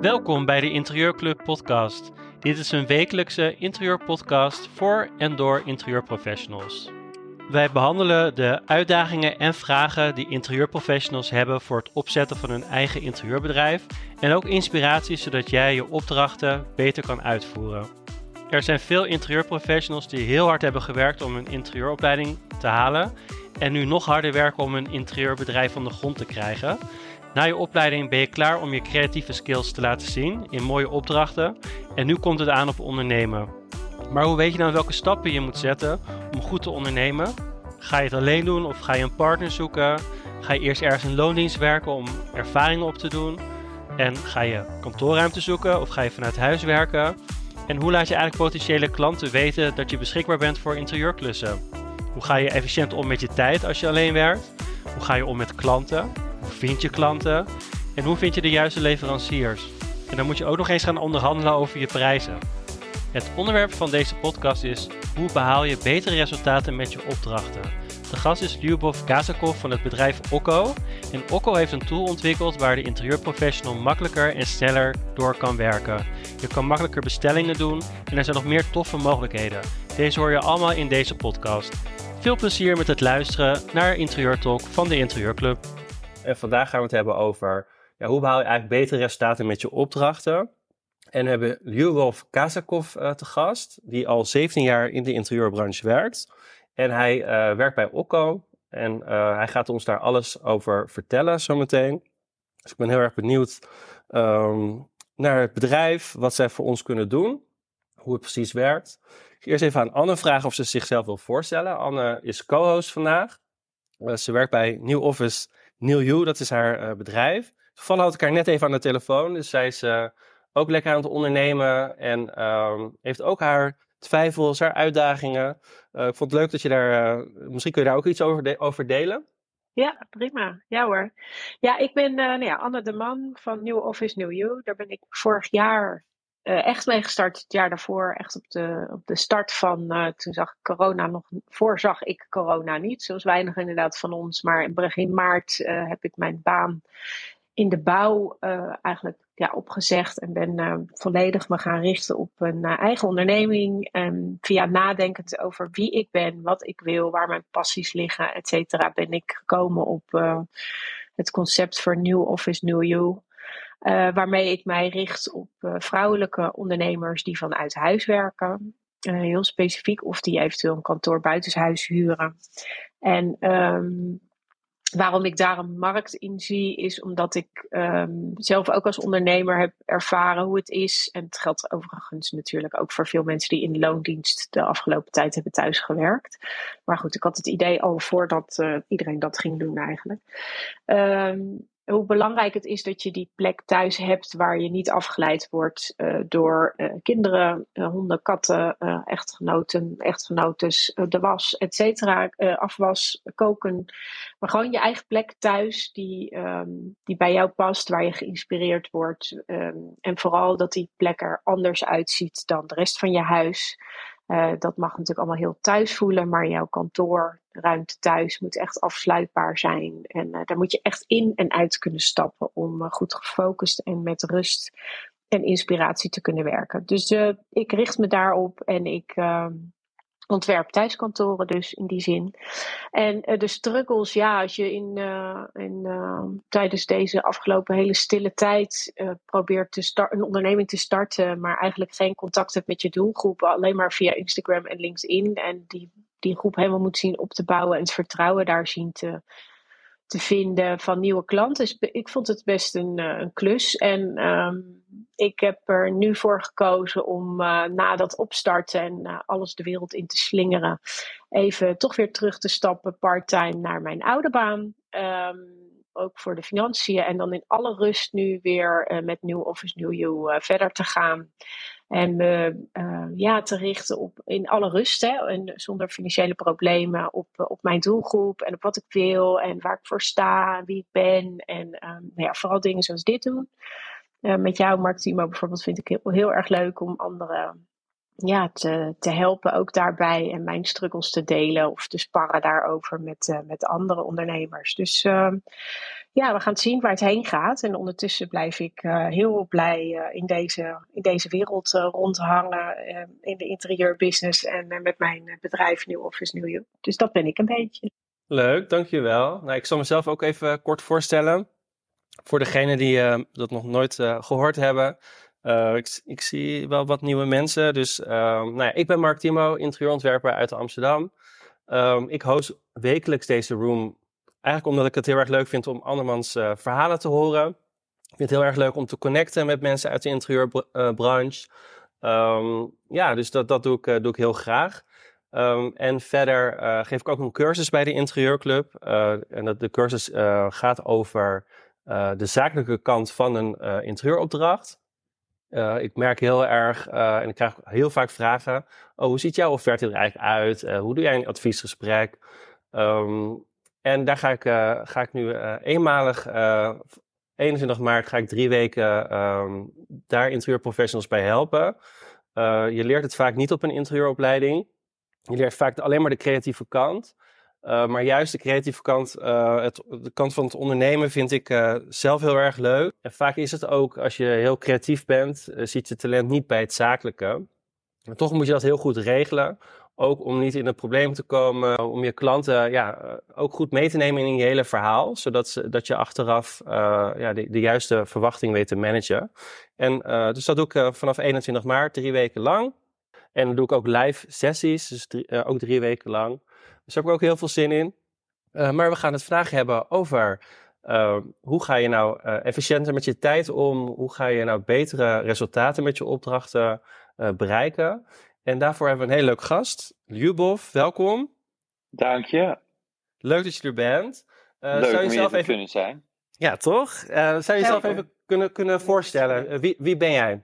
Welkom bij de Interieurclub podcast. Dit is een wekelijkse interieurpodcast voor en door interieurprofessionals. Wij behandelen de uitdagingen en vragen die interieurprofessionals hebben voor het opzetten van hun eigen interieurbedrijf en ook inspiratie zodat jij je opdrachten beter kan uitvoeren. Er zijn veel interieurprofessionals die heel hard hebben gewerkt om hun interieuropleiding te halen en nu nog harder werken om hun interieurbedrijf van de grond te krijgen. Na je opleiding ben je klaar om je creatieve skills te laten zien in mooie opdrachten en nu komt het aan op ondernemen. Maar hoe weet je nou welke stappen je moet zetten om goed te ondernemen? Ga je het alleen doen of ga je een partner zoeken? Ga je eerst ergens in loondienst werken om ervaringen op te doen? En ga je kantoorruimte zoeken of ga je vanuit huis werken? En hoe laat je eigenlijk potentiële klanten weten dat je beschikbaar bent voor interieurklussen? Hoe ga je efficiënt om met je tijd als je alleen werkt? Hoe ga je om met klanten? Hoe vind je klanten? En hoe vind je de juiste leveranciers? En dan moet je ook nog eens gaan onderhandelen over je prijzen. Het onderwerp van deze podcast is hoe behaal je betere resultaten met je opdrachten. De gast is Lyubov Kazakov van het bedrijf Okko. En Okko heeft een tool ontwikkeld waar de interieurprofessional makkelijker en sneller door kan werken. Je kan makkelijker bestellingen doen en er zijn nog meer toffe mogelijkheden. Deze hoor je allemaal in deze podcast. Veel plezier met het luisteren naar Interieur Talk van de Interieurclub. En vandaag gaan we het hebben over ja, hoe behaal je eigenlijk betere resultaten met je opdrachten. En we hebben Lyubov Kazakov uh, te gast, die al 17 jaar in de interieurbranche werkt. En hij uh, werkt bij Okko en uh, hij gaat ons daar alles over vertellen zometeen. Dus ik ben heel erg benieuwd um, naar het bedrijf, wat zij voor ons kunnen doen, hoe het precies werkt. Eerst even aan Anne vragen of ze zichzelf wil voorstellen. Anne is co-host vandaag. ze werkt bij New Office New You, dat is haar bedrijf. Toevallig had ik haar net even aan de telefoon, dus zij is ook lekker aan het ondernemen en um, heeft ook haar twijfels, haar uitdagingen. Ik vond het leuk dat je daar, misschien kun je daar ook iets over, over delen. Ja, prima. Ja hoor. Ja, ik ben nou ja, Anne de Man van New Office New You. Daar ben ik vorig jaar echt mee gestart. Het jaar daarvoor echt op de, op de start van, toen zag ik corona nog, voorzag ik corona niet. Zoals weinig inderdaad van ons. Maar in begin maart heb ik mijn baan in de bouw eigenlijk ja, opgezegd en ben volledig me gaan richten op een eigen onderneming. En via nadenkend over wie ik ben, wat ik wil, waar mijn passies liggen, et cetera, ben ik gekomen op het concept voor New Office New You. Waarmee ik mij richt op vrouwelijke ondernemers die vanuit huis werken. heel specifiek of die eventueel een kantoor buitenshuis huren. En um, waarom ik daar een markt in zie, is omdat ik um, zelf ook als ondernemer heb ervaren hoe het is. En het geldt overigens natuurlijk ook voor veel mensen die in loondienst de afgelopen tijd hebben thuisgewerkt. Maar goed, ik had het idee al voordat iedereen dat ging doen eigenlijk. Um, hoe belangrijk het is dat je die plek thuis hebt waar je niet afgeleid wordt uh, door uh, kinderen, uh, honden, katten, echtgenoten, echtgenotes, de was, et cetera, afwas, koken. Maar gewoon je eigen plek thuis die, um, die bij jou past, waar je geïnspireerd wordt. Um, en vooral dat die plek er anders uitziet dan de rest van je huis. Uh, dat mag natuurlijk allemaal heel thuis voelen, maar jouw kantoorruimte thuis moet echt afsluitbaar zijn. En uh, daar moet je echt in en uit kunnen stappen om uh, goed gefocust en met rust en inspiratie te kunnen werken. Dus ik richt me daarop en ik ehm, ontwerp thuiskantoren dus in die zin. En uh, de struggles, ja, als je in, in uh, tijdens deze afgelopen hele stille tijd probeert te start, een onderneming te starten, maar eigenlijk geen contact hebt met je doelgroep, alleen maar via Instagram en LinkedIn en die, die groep helemaal moet zien op te bouwen en het vertrouwen daar zien te, te vinden van nieuwe klanten. Ik vond het best een, een klus en um, ik heb er nu voor gekozen om uh, na dat opstarten en uh, alles de wereld in te slingeren, even toch weer terug te stappen part-time naar mijn oude baan. Um, ook voor de financiën. En dan in alle rust nu weer uh, met New Office New You verder te gaan. En me ja, te richten op in alle rust hè, en zonder financiële problemen op, op mijn doelgroep en op wat ik wil en waar ik voor sta, wie ik ben. En um, nou ja, vooral dingen zoals dit doen. Met jouw Mark Timo bijvoorbeeld vind ik heel, heel erg leuk om andere ja, te, te helpen ook daarbij en mijn struggles te delen of te sparren daarover met, uh, met andere ondernemers. Dus uh, ja, we gaan zien waar het heen gaat. En ondertussen blijf ik uh, heel blij in, deze, in deze wereld rondhangen in de interieurbusiness en met mijn bedrijf New Office New You. Dus dat ben ik een beetje. Leuk, dankjewel. Nou, ik zal mezelf ook even kort voorstellen. Voor degenen die dat nog nooit gehoord hebben. Uh, ik, zie wel wat nieuwe mensen. Dus uh, nou ja, ik ben Mark Timo, interieurontwerper uit Amsterdam. Um, ik host wekelijks deze room. Eigenlijk omdat ik het heel erg leuk vind om andermans uh, verhalen te horen. Ik vind het heel erg leuk om te connecten met mensen uit de interieurbranche. Um, ja, dus dat, dat doe, ik, doe ik heel graag. En verder geef ik ook een cursus bij de Interieurclub. en dat, de cursus gaat over de zakelijke kant van een interieuropdracht. Uh, ik merk heel erg, uh, en ik krijg heel vaak vragen, oh, hoe ziet jouw offerte er eigenlijk uit? Uh, hoe doe jij een adviesgesprek? Um, en daar ga ik, ga ik nu eenmalig, 21 maart ga ik drie weken um, daar interieurprofessionals bij helpen. je leert het vaak niet op een interieuropleiding. Je leert vaak alleen maar de creatieve kant. Uh, maar juist de creatieve kant, uh, het, de kant van het ondernemen vind ik uh, zelf heel erg leuk. En vaak is het ook, als je heel creatief bent, ziet je talent niet bij het zakelijke. Maar toch moet je dat heel goed regelen. Ook om niet in een probleem te komen, om je klanten ja, ook goed mee te nemen in je hele verhaal. Zodat ze, dat je achteraf ja, de, de, juiste verwachting weet te managen. En dus dat doe ik vanaf 21 maart, drie weken lang. En dan doe ik ook live sessies, dus ook drie weken lang. Dus daar heb ik ook heel veel zin in. Uh, maar we gaan het vandaag hebben over uh, hoe ga je nou uh, efficiënter met je tijd om? Hoe ga je nou betere resultaten met je opdrachten bereiken? En daarvoor hebben we een heel leuk gast. Ljubov, welkom. Dank je. Leuk dat je er bent. leuk zou je om zelf even kunnen zijn. Ja, toch? zou je jezelf even kunnen, kunnen voorstellen? wie, wie ben jij?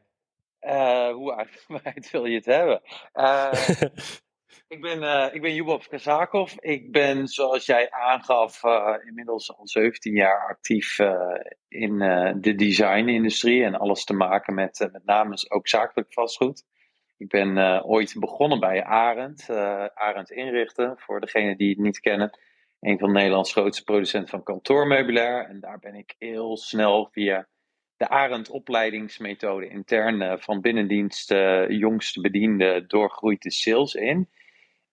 hoe uitgebreid wil je het hebben? Ik ben, uh, ik ben Jubov Kazakov. Ik ben, zoals jij aangaf, uh, inmiddels al 17 jaar actief uh, in de designindustrie en alles te maken met met name ook zakelijk vastgoed. Ik ben ooit begonnen bij Arend, Arend Inrichten, voor degenen die het niet kennen. Een van Nederlands grootste producenten van kantoormeubilair. En daar ben ik heel snel via de Arend opleidingsmethode intern van binnendienst jongste bediende doorgroeid de sales in.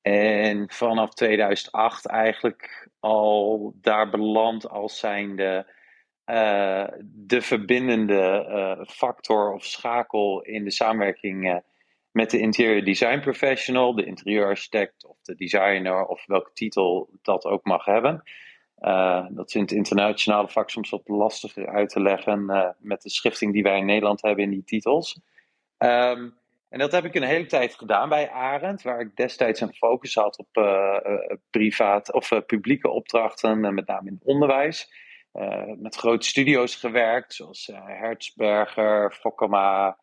En vanaf 2008 eigenlijk al daar beland als zijnde uh, de verbindende uh, factor of schakel in de samenwerking uh, met de interior design professional, de interieurarchitect of de designer of welke titel dat ook mag hebben. dat in het internationale vak soms wat lastiger uit te leggen met de schifting die wij in Nederland hebben in die titels. Um, en dat heb ik een hele tijd gedaan bij Arend, waar ik destijds een focus had op uh, privaat of uh, publieke opdrachten, met name in onderwijs. met grote studio's gewerkt, zoals Hertzberger, Fokkema,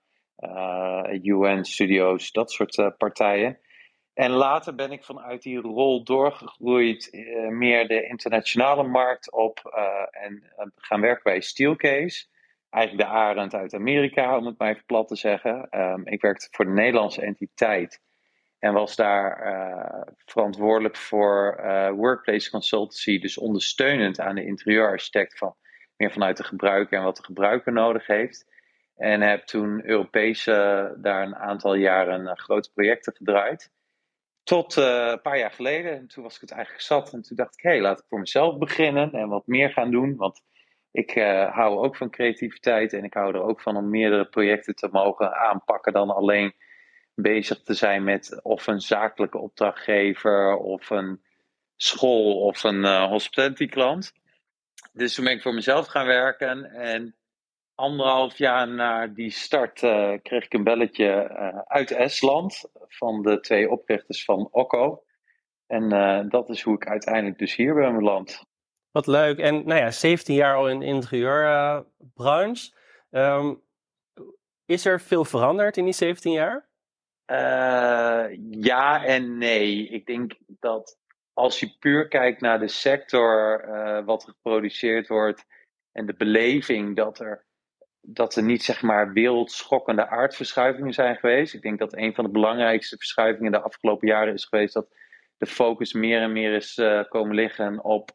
UN Studios, dat soort partijen. En later ben ik vanuit die rol doorgegroeid meer de internationale markt op en gaan werken bij Steelcase eigenlijk de arend uit Amerika, om het maar even plat te zeggen. Um, ik werkte voor de Nederlandse entiteit en was daar uh, verantwoordelijk voor uh, workplace consultancy, dus ondersteunend aan de interieurarchitect van meer vanuit de gebruiker en wat de gebruiker nodig heeft. En heb toen Europese daar een aantal jaren uh, grote projecten gedraaid. Tot een paar jaar geleden. En toen was ik het eigenlijk zat. En toen dacht ik, hé, hey, laat ik voor mezelf beginnen en wat meer gaan doen. Want ik uh, hou ook van creativiteit en ik hou er ook van om meerdere projecten te mogen aanpakken dan alleen bezig te zijn met of een zakelijke opdrachtgever of een school of een uh, hospitality klant. Dus toen ben ik voor mezelf gaan werken en anderhalf jaar na die start uh, kreeg ik een belletje uit Estland van de twee oprichters van Okko. En dat is hoe ik uiteindelijk dus hier ben beland. Wat leuk. En nou ja, 17 jaar al in de interieurbranche. Uh, is er veel veranderd in die 17 jaar? Uh, ja en nee. Ik denk dat als je puur kijkt naar de sector, uh, wat geproduceerd wordt en de beleving dat er dat er niet zeg maar wereldschokkende aardverschuivingen zijn geweest. Ik denk dat een van de belangrijkste verschuivingen de afgelopen jaren is geweest dat de focus meer en meer is uh, komen liggen op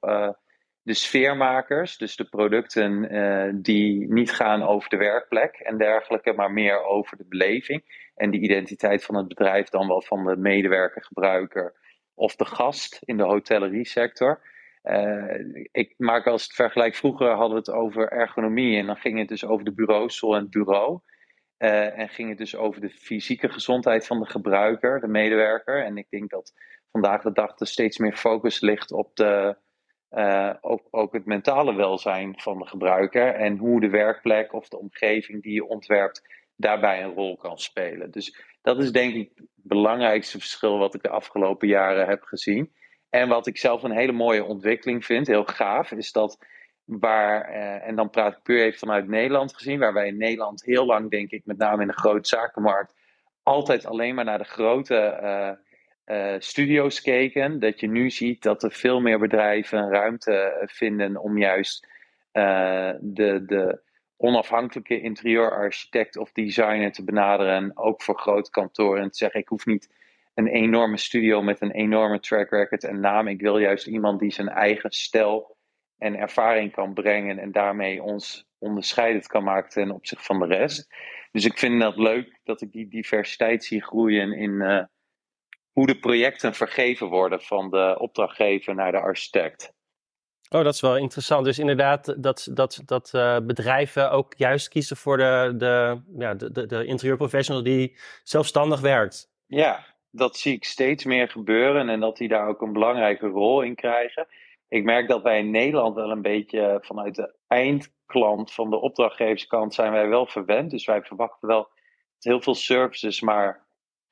de sfeermakers. Dus de producten uh, die niet gaan over de werkplek en dergelijke, maar meer over de beleving en de identiteit van het bedrijf dan wel van de medewerker, gebruiker of de gast in de hotellerie sector. Uh, ik maak als het vergelijk, vroeger hadden we het over ergonomie en dan ging het dus over de bureaustoel en het bureau. Uh, en ging het dus over de fysieke gezondheid van de gebruiker, de medewerker. En ik denk dat vandaag de dag er steeds meer focus ligt op de, uh, ook, ook het mentale welzijn van de gebruiker. En hoe de werkplek of de omgeving die je ontwerpt daarbij een rol kan spelen. Dus dat is denk ik het belangrijkste verschil wat ik de afgelopen jaren heb gezien. En wat ik zelf een hele mooie ontwikkeling vind, heel gaaf, is dat waar, eh, en dan praat ik puur even vanuit Nederland gezien, waar wij in Nederland heel lang, denk ik, met name in de grote zakenmarkt, altijd alleen maar naar de grote uh, studio's keken. Dat je nu ziet dat er veel meer bedrijven ruimte vinden om juist de, de onafhankelijke interieurarchitect of designer te benaderen. Ook voor grote kantoren. En te zeggen: ik hoef niet een enorme studio met een enorme track record en naam. Ik wil juist iemand die zijn eigen stijl en ervaring kan brengen en daarmee ons onderscheidend kan maken ten opzichte van de rest. Dus ik vind dat leuk dat ik die diversiteit zie groeien in hoe de projecten vergeven worden van de opdrachtgever naar de architect. Oh, dat is wel interessant. Dus inderdaad, dat, dat, dat uh, bedrijven ook juist kiezen voor de, de, ja, de, de, de interieurprofessional die zelfstandig werkt. Ja, dat zie ik steeds meer gebeuren en dat die daar ook een belangrijke rol in krijgen. Ik merk dat wij in Nederland wel een beetje vanuit de eindklant van de opdrachtgeverskant zijn wij wel verwend. Dus wij verwachten wel heel veel services maar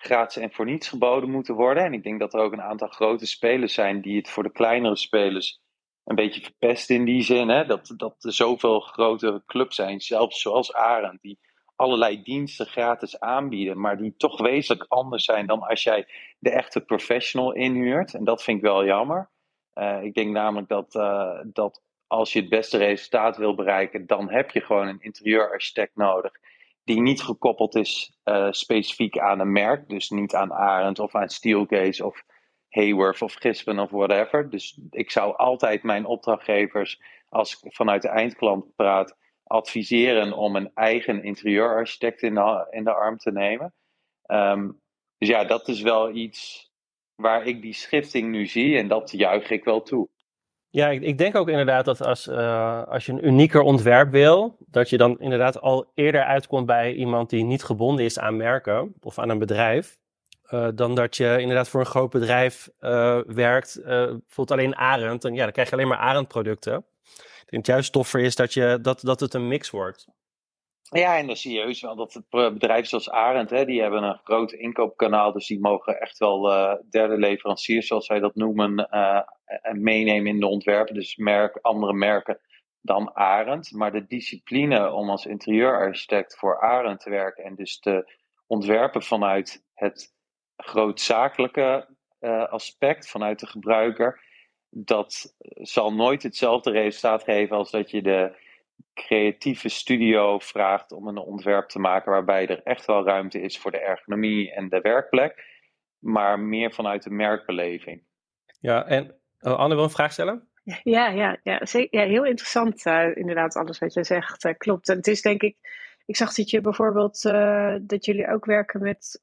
gratis en voor niets geboden moeten worden. En ik denk dat er ook een aantal grote spelers zijn die het voor de kleinere spelers een beetje verpest in die zin. Hè? Dat, dat er zoveel grote clubs zijn, zelfs zoals Arend, die allerlei diensten gratis aanbieden, maar die toch wezenlijk anders zijn dan als jij de echte professional inhuurt. En dat vind ik wel jammer. Uh, ik denk namelijk dat, uh, dat als je het beste resultaat wil bereiken, dan heb je gewoon een interieurarchitect nodig. Die niet gekoppeld is uh, specifiek aan een merk. Dus niet aan Arend of aan Steelcase of Hayworth of Gispen of whatever. Dus ik zou altijd mijn opdrachtgevers, als ik vanuit de eindklant praat, adviseren om een eigen interieurarchitect in de, arm te nemen. Um, dus ja, dat is wel iets waar ik die schifting nu zie en dat juich ik wel toe. Ja, ik, ik denk ook inderdaad dat als, uh, als je een unieker ontwerp wil, dat je dan inderdaad al eerder uitkomt bij iemand die niet gebonden is aan merken of aan een bedrijf. Uh, dan dat je inderdaad voor een groot bedrijf uh, werkt, bijvoorbeeld alleen Arend. En ja, dan krijg je alleen maar Arend producten denk het juist toffer is dat, je, dat, dat het een mix wordt. Ja, en dan zie je wel dat het zoals Arend, hè, die hebben een groot inkoopkanaal, dus die mogen echt wel uh, derde leveranciers, zoals zij dat noemen, uh, meenemen in de ontwerpen. Dus merk, andere merken dan Arend. Maar de discipline om als interieurarchitect voor Arend te werken en dus te ontwerpen vanuit het grootzakelijke uh, aspect, vanuit de gebruiker, dat zal nooit hetzelfde resultaat geven als dat je de creatieve studio vraagt om een ontwerp te maken waarbij er echt wel ruimte is voor de ergonomie en de werkplek, maar meer vanuit de merkbeleving. Ja, en oh, Anne wil een vraag stellen? Ja, ja, ja, zeker, ja heel interessant uh, inderdaad alles wat je zegt, uh, klopt. En het is denk ik, ik zag dat je bijvoorbeeld, uh, dat jullie ook werken met,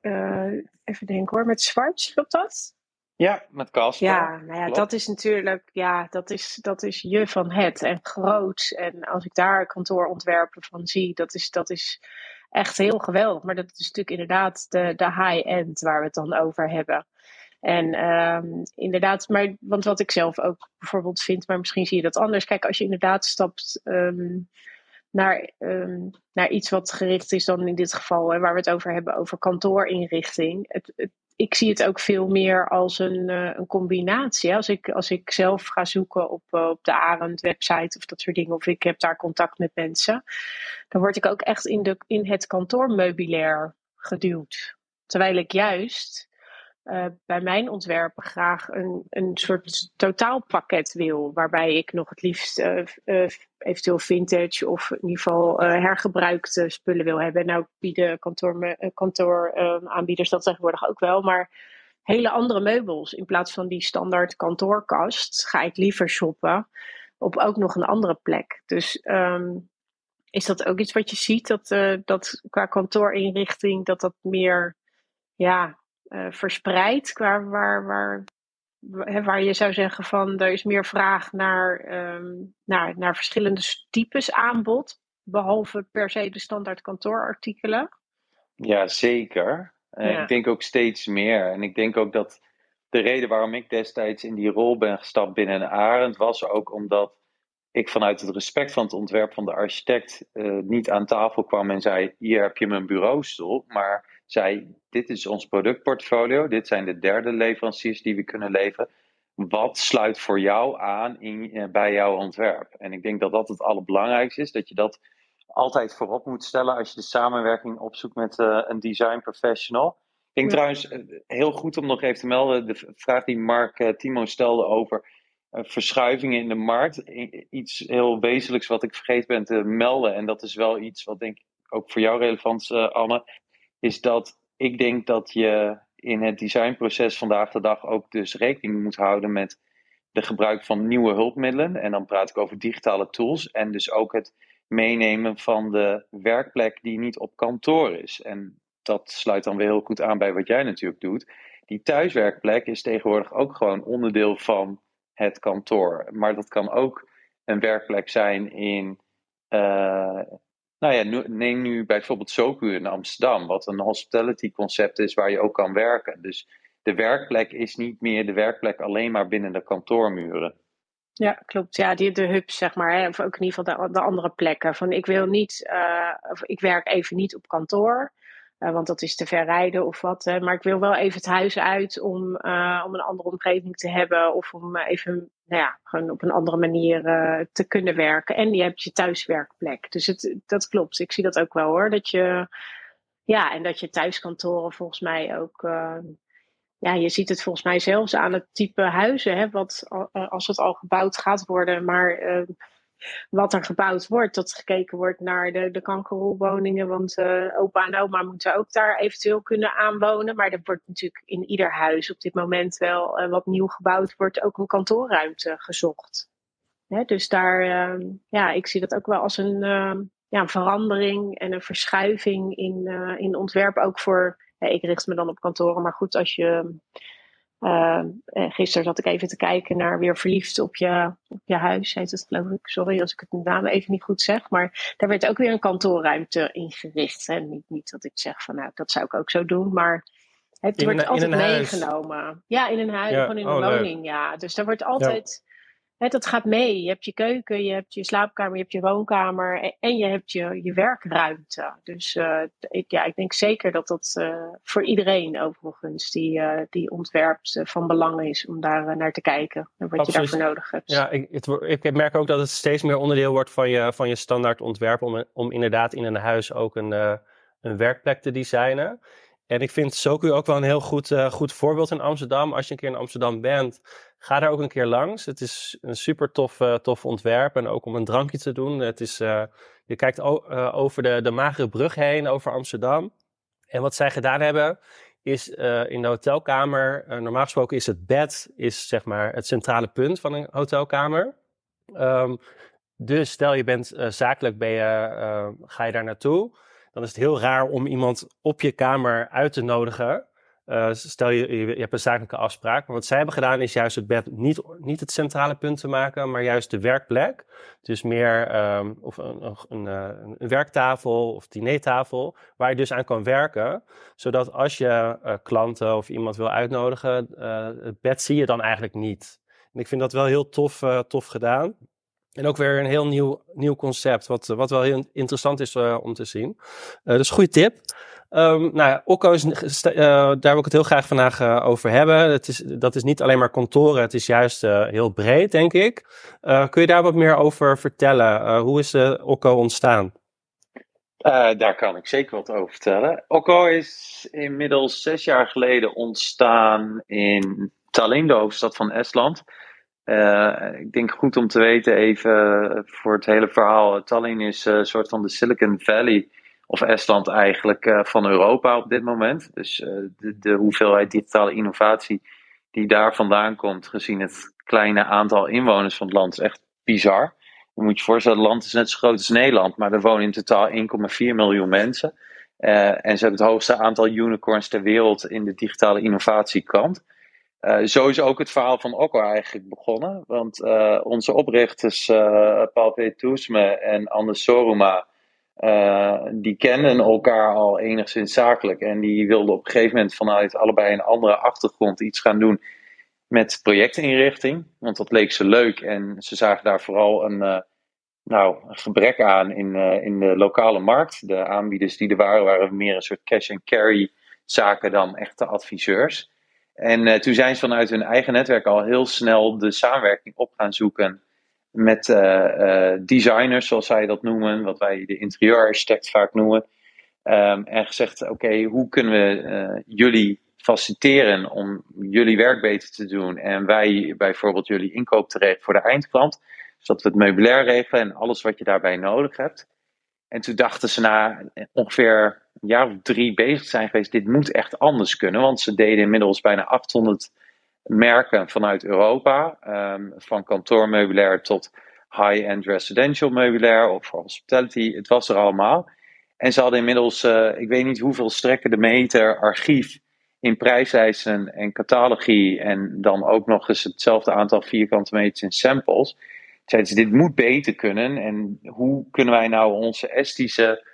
even denken hoor, met Schwarz, klopt dat? Ja, met Casper. Ja, nou ja, dat is natuurlijk, ja, dat is, dat is je van het en groot. En als ik daar kantoorontwerpen van zie, dat is, dat is echt heel geweldig. Maar dat is natuurlijk inderdaad de, de high-end waar we het dan over hebben. En um, inderdaad, maar, want wat ik zelf ook bijvoorbeeld vind, maar misschien zie je dat anders. Kijk, als je inderdaad stapt um, naar, um, naar iets wat gericht is dan in dit geval, en waar we het over hebben, over kantoorinrichting. Het, het, ik zie het ook veel meer als een, uh, een combinatie. Als ik, als ik zelf ga zoeken op, uh, op de Arend website of dat soort dingen, of ik heb daar contact met mensen, dan word ik ook echt in, de, in het kantoormeubilair geduwd. Terwijl ik juist uh, bij mijn ontwerpen graag een, een soort totaalpakket wil. Waarbij ik nog het liefst uh, uh, eventueel vintage of in ieder geval hergebruikte spullen wil hebben. Nou bieden kantoor, kantooraanbieders dat tegenwoordig ook wel. Maar hele andere meubels. In plaats van die standaard kantoorkast ga ik liever shoppen op ook nog een andere plek. Dus um, is dat ook iets wat je ziet? Dat, dat qua kantoorinrichting dat dat meer ja, uh, verspreid, waar, waar, waar, waar je zou zeggen van er is meer vraag naar, um, naar, naar verschillende types aanbod, behalve per se de standaard kantoorartikelen? Ja, zeker. Uh, ja. Ik denk ook steeds meer. En ik denk ook dat de reden waarom ik destijds in die rol ben gestapt binnen Arend was ook omdat ik vanuit het respect van het ontwerp van de architect uh, niet aan tafel kwam en zei: Hier heb je mijn bureaustoel. Maar zei: Dit is ons productportfolio, dit zijn de derde leveranciers die we kunnen leveren. Wat sluit voor jou aan in, uh, bij jouw ontwerp? En ik denk dat dat het allerbelangrijkste is, dat je dat altijd voorop moet stellen als je de samenwerking opzoekt met uh, een design professional. Ik denk ja. trouwens heel goed om nog even te melden, de vraag die Mark Timo stelde over verschuivingen in de markt. Iets heel wezenlijks wat ik vergeten ben te melden, en dat is wel iets wat denk ik ook voor jou relevant is, Anne, is dat ik denk dat je in het designproces vandaag de dag ook dus rekening moet houden met de gebruik van nieuwe hulpmiddelen. En dan praat ik over digitale tools en dus ook het meenemen van de werkplek die niet op kantoor is. En dat sluit dan weer heel goed aan bij wat jij natuurlijk doet. Die thuiswerkplek is tegenwoordig ook gewoon onderdeel van het kantoor. Maar dat kan ook een werkplek zijn in. Uh, nou ja, neem nu bijvoorbeeld Soku in Amsterdam, wat een hospitality concept is waar je ook kan werken. Dus de werkplek is niet meer de werkplek alleen maar binnen de kantoormuren. Ja, klopt. Ja, die, de hubs, zeg maar. Hè? Of ook in ieder geval de, de andere plekken. Van ik wil niet, uh, of ik werk even niet op kantoor. Uh, want dat is te ver rijden of wat. Maar ik wil wel even het huis uit om, uh, om een andere omgeving te hebben. Of om even nou ja, gewoon op een andere manier uh, te kunnen werken. En je hebt je thuiswerkplek. Dus het, dat klopt. Ik zie dat ook wel hoor. Dat je, ja, en dat je thuiskantoren volgens mij ook. ja, je ziet het volgens mij zelfs aan het type huizen. Hè, wat, als het al gebouwd gaat worden. Maar wat er gebouwd wordt. Dat gekeken wordt naar de, de kankerrolwoningen. Want uh, opa en oma moeten ook daar eventueel kunnen aanwonen. Maar er wordt natuurlijk in ieder huis op dit moment wel uh, wat nieuw gebouwd wordt. Ook een kantoorruimte gezocht. Hè, dus daar, uh, ja, ik zie dat ook wel als een, ehm, ja, verandering en een verschuiving in, eh, in ontwerp. Ook voor, ik richt me dan op kantoren. Maar goed, als je uh, gisteren zat ik even te kijken naar weer verliefd op je, op je huis, heet het geloof ik. Sorry als ik het naam even niet goed zeg. Maar daar werd ook weer een kantoorruimte ingericht. Hè. Niet, niet dat ik zeg van nou, dat zou ik ook zo doen. Maar het in wordt altijd meegenomen. Huis. Ja, in een huis, ja. gewoon in een oh, woning. Ja. Dus daar wordt altijd dat gaat mee. Je hebt je keuken, je hebt je slaapkamer, je hebt je woonkamer en, je hebt je, je werkruimte. Dus uh, ik, ja, ik denk zeker dat dat uh, voor iedereen overigens die, uh, die ontwerpt van belang is om daar naar te kijken en wat Absoluut. je daarvoor nodig hebt. Ja, ik, het, ik merk ook dat het steeds meer onderdeel wordt van je, van je standaard ontwerp om, om inderdaad in een huis ook een, een werkplek te designen. En ik vind Soku ook wel een heel goed, goed voorbeeld in Amsterdam. Als je een keer in Amsterdam bent, ga daar ook een keer langs. Het is een super tof, uh, tof ontwerp. En ook om een drankje te doen. Het is, uh, je kijkt over de, de Magere Brug heen, over Amsterdam. En wat zij gedaan hebben, is in de hotelkamer... normaal gesproken is het bed is, zeg maar, het centrale punt van een hotelkamer. Um, dus stel je bent zakelijk, ben je, ga je daar naartoe dan is het heel raar om iemand op je kamer uit te nodigen. Uh, stel je, je, hebt een zakelijke afspraak. Maar wat zij hebben gedaan is juist het bed niet, niet het centrale punt te maken, maar juist de werkplek. Dus meer um, of een, een, eh, een, werktafel of dinertafel, waar je dus aan kan werken. Zodat als je uh, klanten of iemand wil uitnodigen, het bed zie je dan eigenlijk niet. En ik vind dat wel heel tof, tof gedaan. En ook weer een heel nieuw, nieuw concept, wat, wat wel heel interessant is om te zien. Dus goede tip. Um, nou Okko is, uh, daar wil ik het heel graag vandaag over hebben. Het is, dat is niet alleen maar kantoren, het is juist heel breed, denk ik. kun je daar wat meer over vertellen? hoe is Okko ontstaan? Daar kan ik zeker wat over vertellen. Okko is inmiddels zes jaar geleden ontstaan in Tallinn, de hoofdstad van Estland. Ik denk goed om te weten even voor het hele verhaal. Tallinn is een soort van de Silicon Valley of Estland eigenlijk van Europa op dit moment. Dus de, de hoeveelheid digitale innovatie die daar vandaan komt, gezien het kleine aantal inwoners van het land, is echt bizar. Je moet je voorstellen, het land is net zo groot als Nederland, maar er wonen in totaal 1,4 miljoen mensen. Uh, en ze hebben het hoogste aantal unicorns ter wereld in de digitale innovatiekant. Uh, zo is ook het verhaal van Okko eigenlijk begonnen. Want onze oprichters, Paul P. Toesme en Anders Soruma, die kenden elkaar al enigszins zakelijk. En die wilden op een gegeven moment vanuit allebei een andere achtergrond iets gaan doen met projectinrichting. Want dat leek ze leuk en ze zagen daar vooral een nou, een gebrek aan in, uh, in de lokale markt. De aanbieders die er waren, waren meer een soort cash-and-carry zaken dan echte adviseurs. En toen zijn ze vanuit hun eigen netwerk al heel snel de samenwerking op gaan zoeken met uh, designers, zoals zij dat noemen, wat wij de interieurarchitect vaak noemen. Um, en gezegd: oké, hoe kunnen we jullie faciliteren om jullie werk beter te doen en wij bijvoorbeeld jullie inkoop te regelen voor de eindklant? zodat we het meubilair regelen en alles wat je daarbij nodig hebt. En toen dachten ze na ongeveer een jaar of drie bezig zijn geweest, dit moet echt anders kunnen. Want ze deden inmiddels bijna 800 merken vanuit Europa. Um, van kantoormeubilair tot high-end residential meubilair of hospitality. Het was er allemaal. En ze hadden inmiddels, uh, ik weet niet hoeveel strekken de meter archief in prijslijsten en catalogie. En dan ook nog eens hetzelfde aantal vierkante meters in samples zeiden ze, dit moet beter kunnen. En hoe kunnen wij nou onze estische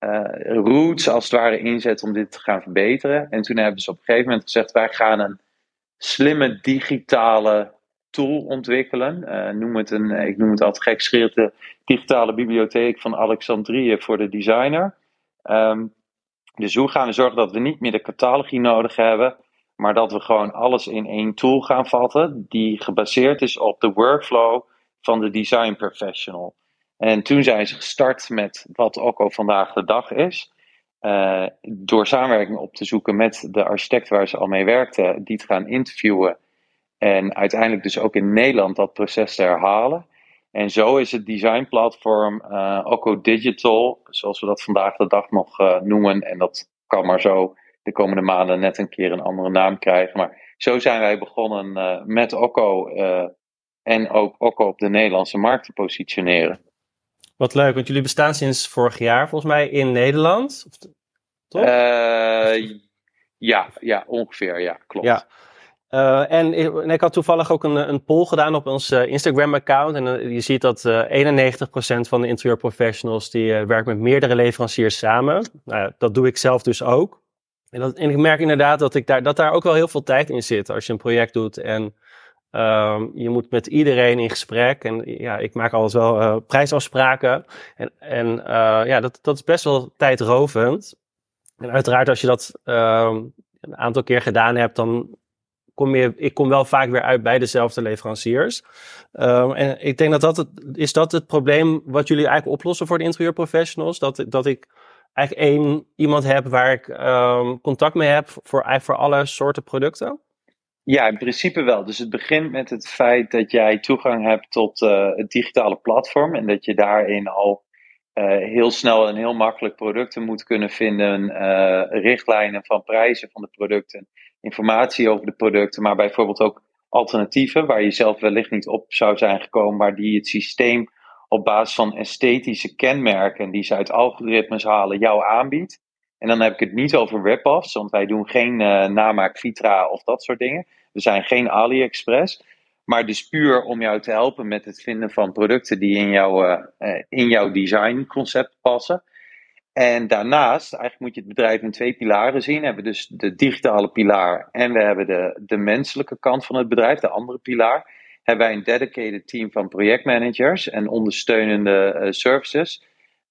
uh, roots als het ware inzetten om dit te gaan verbeteren? En toen hebben ze op een gegeven moment gezegd, wij gaan een slimme digitale tool ontwikkelen. Uh, noem het een, ik noem het altijd gek de digitale bibliotheek van Alexandrië voor de designer. Um, dus hoe gaan we zorgen dat we niet meer de catalogie nodig hebben, maar dat we gewoon alles in één tool gaan vatten, die gebaseerd is op de workflow van de design professional. En toen zijn ze gestart met wat ook al vandaag de dag is. Uh, door samenwerking op te zoeken met de architect waar ze al mee werkten, die te gaan interviewen. En uiteindelijk dus ook in Nederland dat proces te herhalen. En zo is het designplatform uh, Oco Digital, zoals we dat vandaag de dag nog uh, noemen. En dat kan maar zo de komende maanden net een keer een andere naam krijgen. Maar zo zijn wij begonnen met Oco en ook, ook op de Nederlandse markt te positioneren. Wat leuk, want jullie bestaan sinds vorig jaar volgens mij in Nederland. Toch? Uh, ja, ja, ongeveer, ja, klopt. Ja. Uh, en, en, ik had toevallig ook een, een poll gedaan op ons uh, Instagram-account. En uh, je ziet dat 91% van de interieurprofessionals die werkt met meerdere leveranciers samen. Nou, dat doe ik zelf dus ook. En, dat, en ik merk inderdaad dat, ik daar, dat daar ook wel heel veel tijd in zit als je een project doet. En Um, je moet met iedereen in gesprek. En ja, ik maak altijd wel uh, prijsafspraken. En, en uh, ja, dat, dat is best wel tijdrovend. En uiteraard, als je dat um, een aantal keer gedaan hebt, dan kom je, ik kom wel vaak weer uit bij dezelfde leveranciers. Um, en ik denk dat dat het, is dat het probleem wat jullie eigenlijk oplossen voor de interieurprofessionals. Dat, dat ik eigenlijk één iemand heb waar ik contact mee heb voor, eigenlijk voor alle soorten producten. Ja, in principe wel. Dus het begint met het feit dat jij toegang hebt tot uh, het digitale platform en dat je daarin al uh, heel snel en heel makkelijk producten moet kunnen vinden, uh, richtlijnen van prijzen van de producten, informatie over de producten, maar bijvoorbeeld ook alternatieven waar je zelf wellicht niet op zou zijn gekomen, maar die het systeem op basis van esthetische kenmerken die ze uit algoritmes halen jou aanbiedt. En dan heb ik het niet over rip-offs, want wij doen geen uh, namaak Vitra of dat soort dingen. We zijn geen AliExpress. Maar dus puur om jou te helpen met het vinden van producten die in, jou, uh, uh, in jouw designconcept passen. En daarnaast, eigenlijk moet je het bedrijf in twee pilaren zien. We hebben dus de digitale pilaar en we hebben de, de menselijke kant van het bedrijf, de andere pilaar. Hebben wij een dedicated team van projectmanagers en ondersteunende services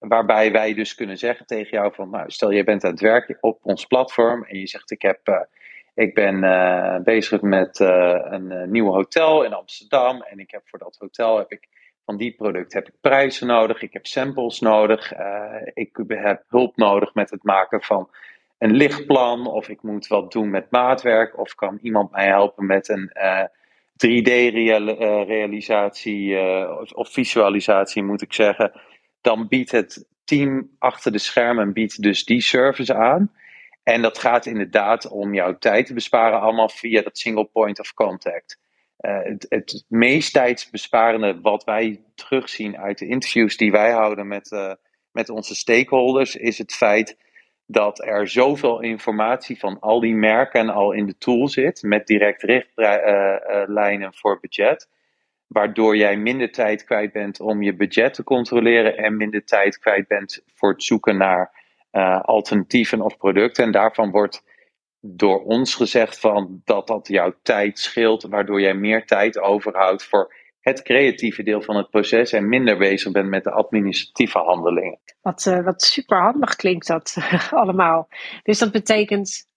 Waarbij wij dus kunnen zeggen tegen jou van, nou, stel je bent aan het werken op ons platform en je zegt ik heb, uh, ik ben uh, bezig met uh, een nieuw hotel in Amsterdam en ik heb voor dat hotel heb ik van die product heb ik prijzen nodig, ik heb samples nodig, ik heb hulp nodig met het maken van een lichtplan, of ik moet wat doen met maatwerk, of kan iemand mij helpen met een 3D-realisatie of visualisatie, moet ik zeggen. Dan biedt het team achter de schermen biedt dus die service aan. En dat gaat inderdaad om jouw tijd te besparen, allemaal via dat single point of contact. Uh, het, het, meest tijdsbesparende wat wij terugzien uit de interviews die wij houden met, uh, met onze stakeholders, is het feit dat er zoveel informatie van al die merken al in de tool zit, met direct richtlijnen uh, voor budget waardoor jij minder tijd kwijt bent om je budget te controleren en minder tijd kwijt bent voor het zoeken naar uh, alternatieven of producten. En daarvan wordt door ons gezegd van dat dat jouw tijd scheelt, waardoor jij meer tijd overhoudt voor het creatieve deel van het proces en minder bezig bent met de administratieve handelingen. Wat, uh, wat super handig klinkt dat allemaal. Dus dat betekent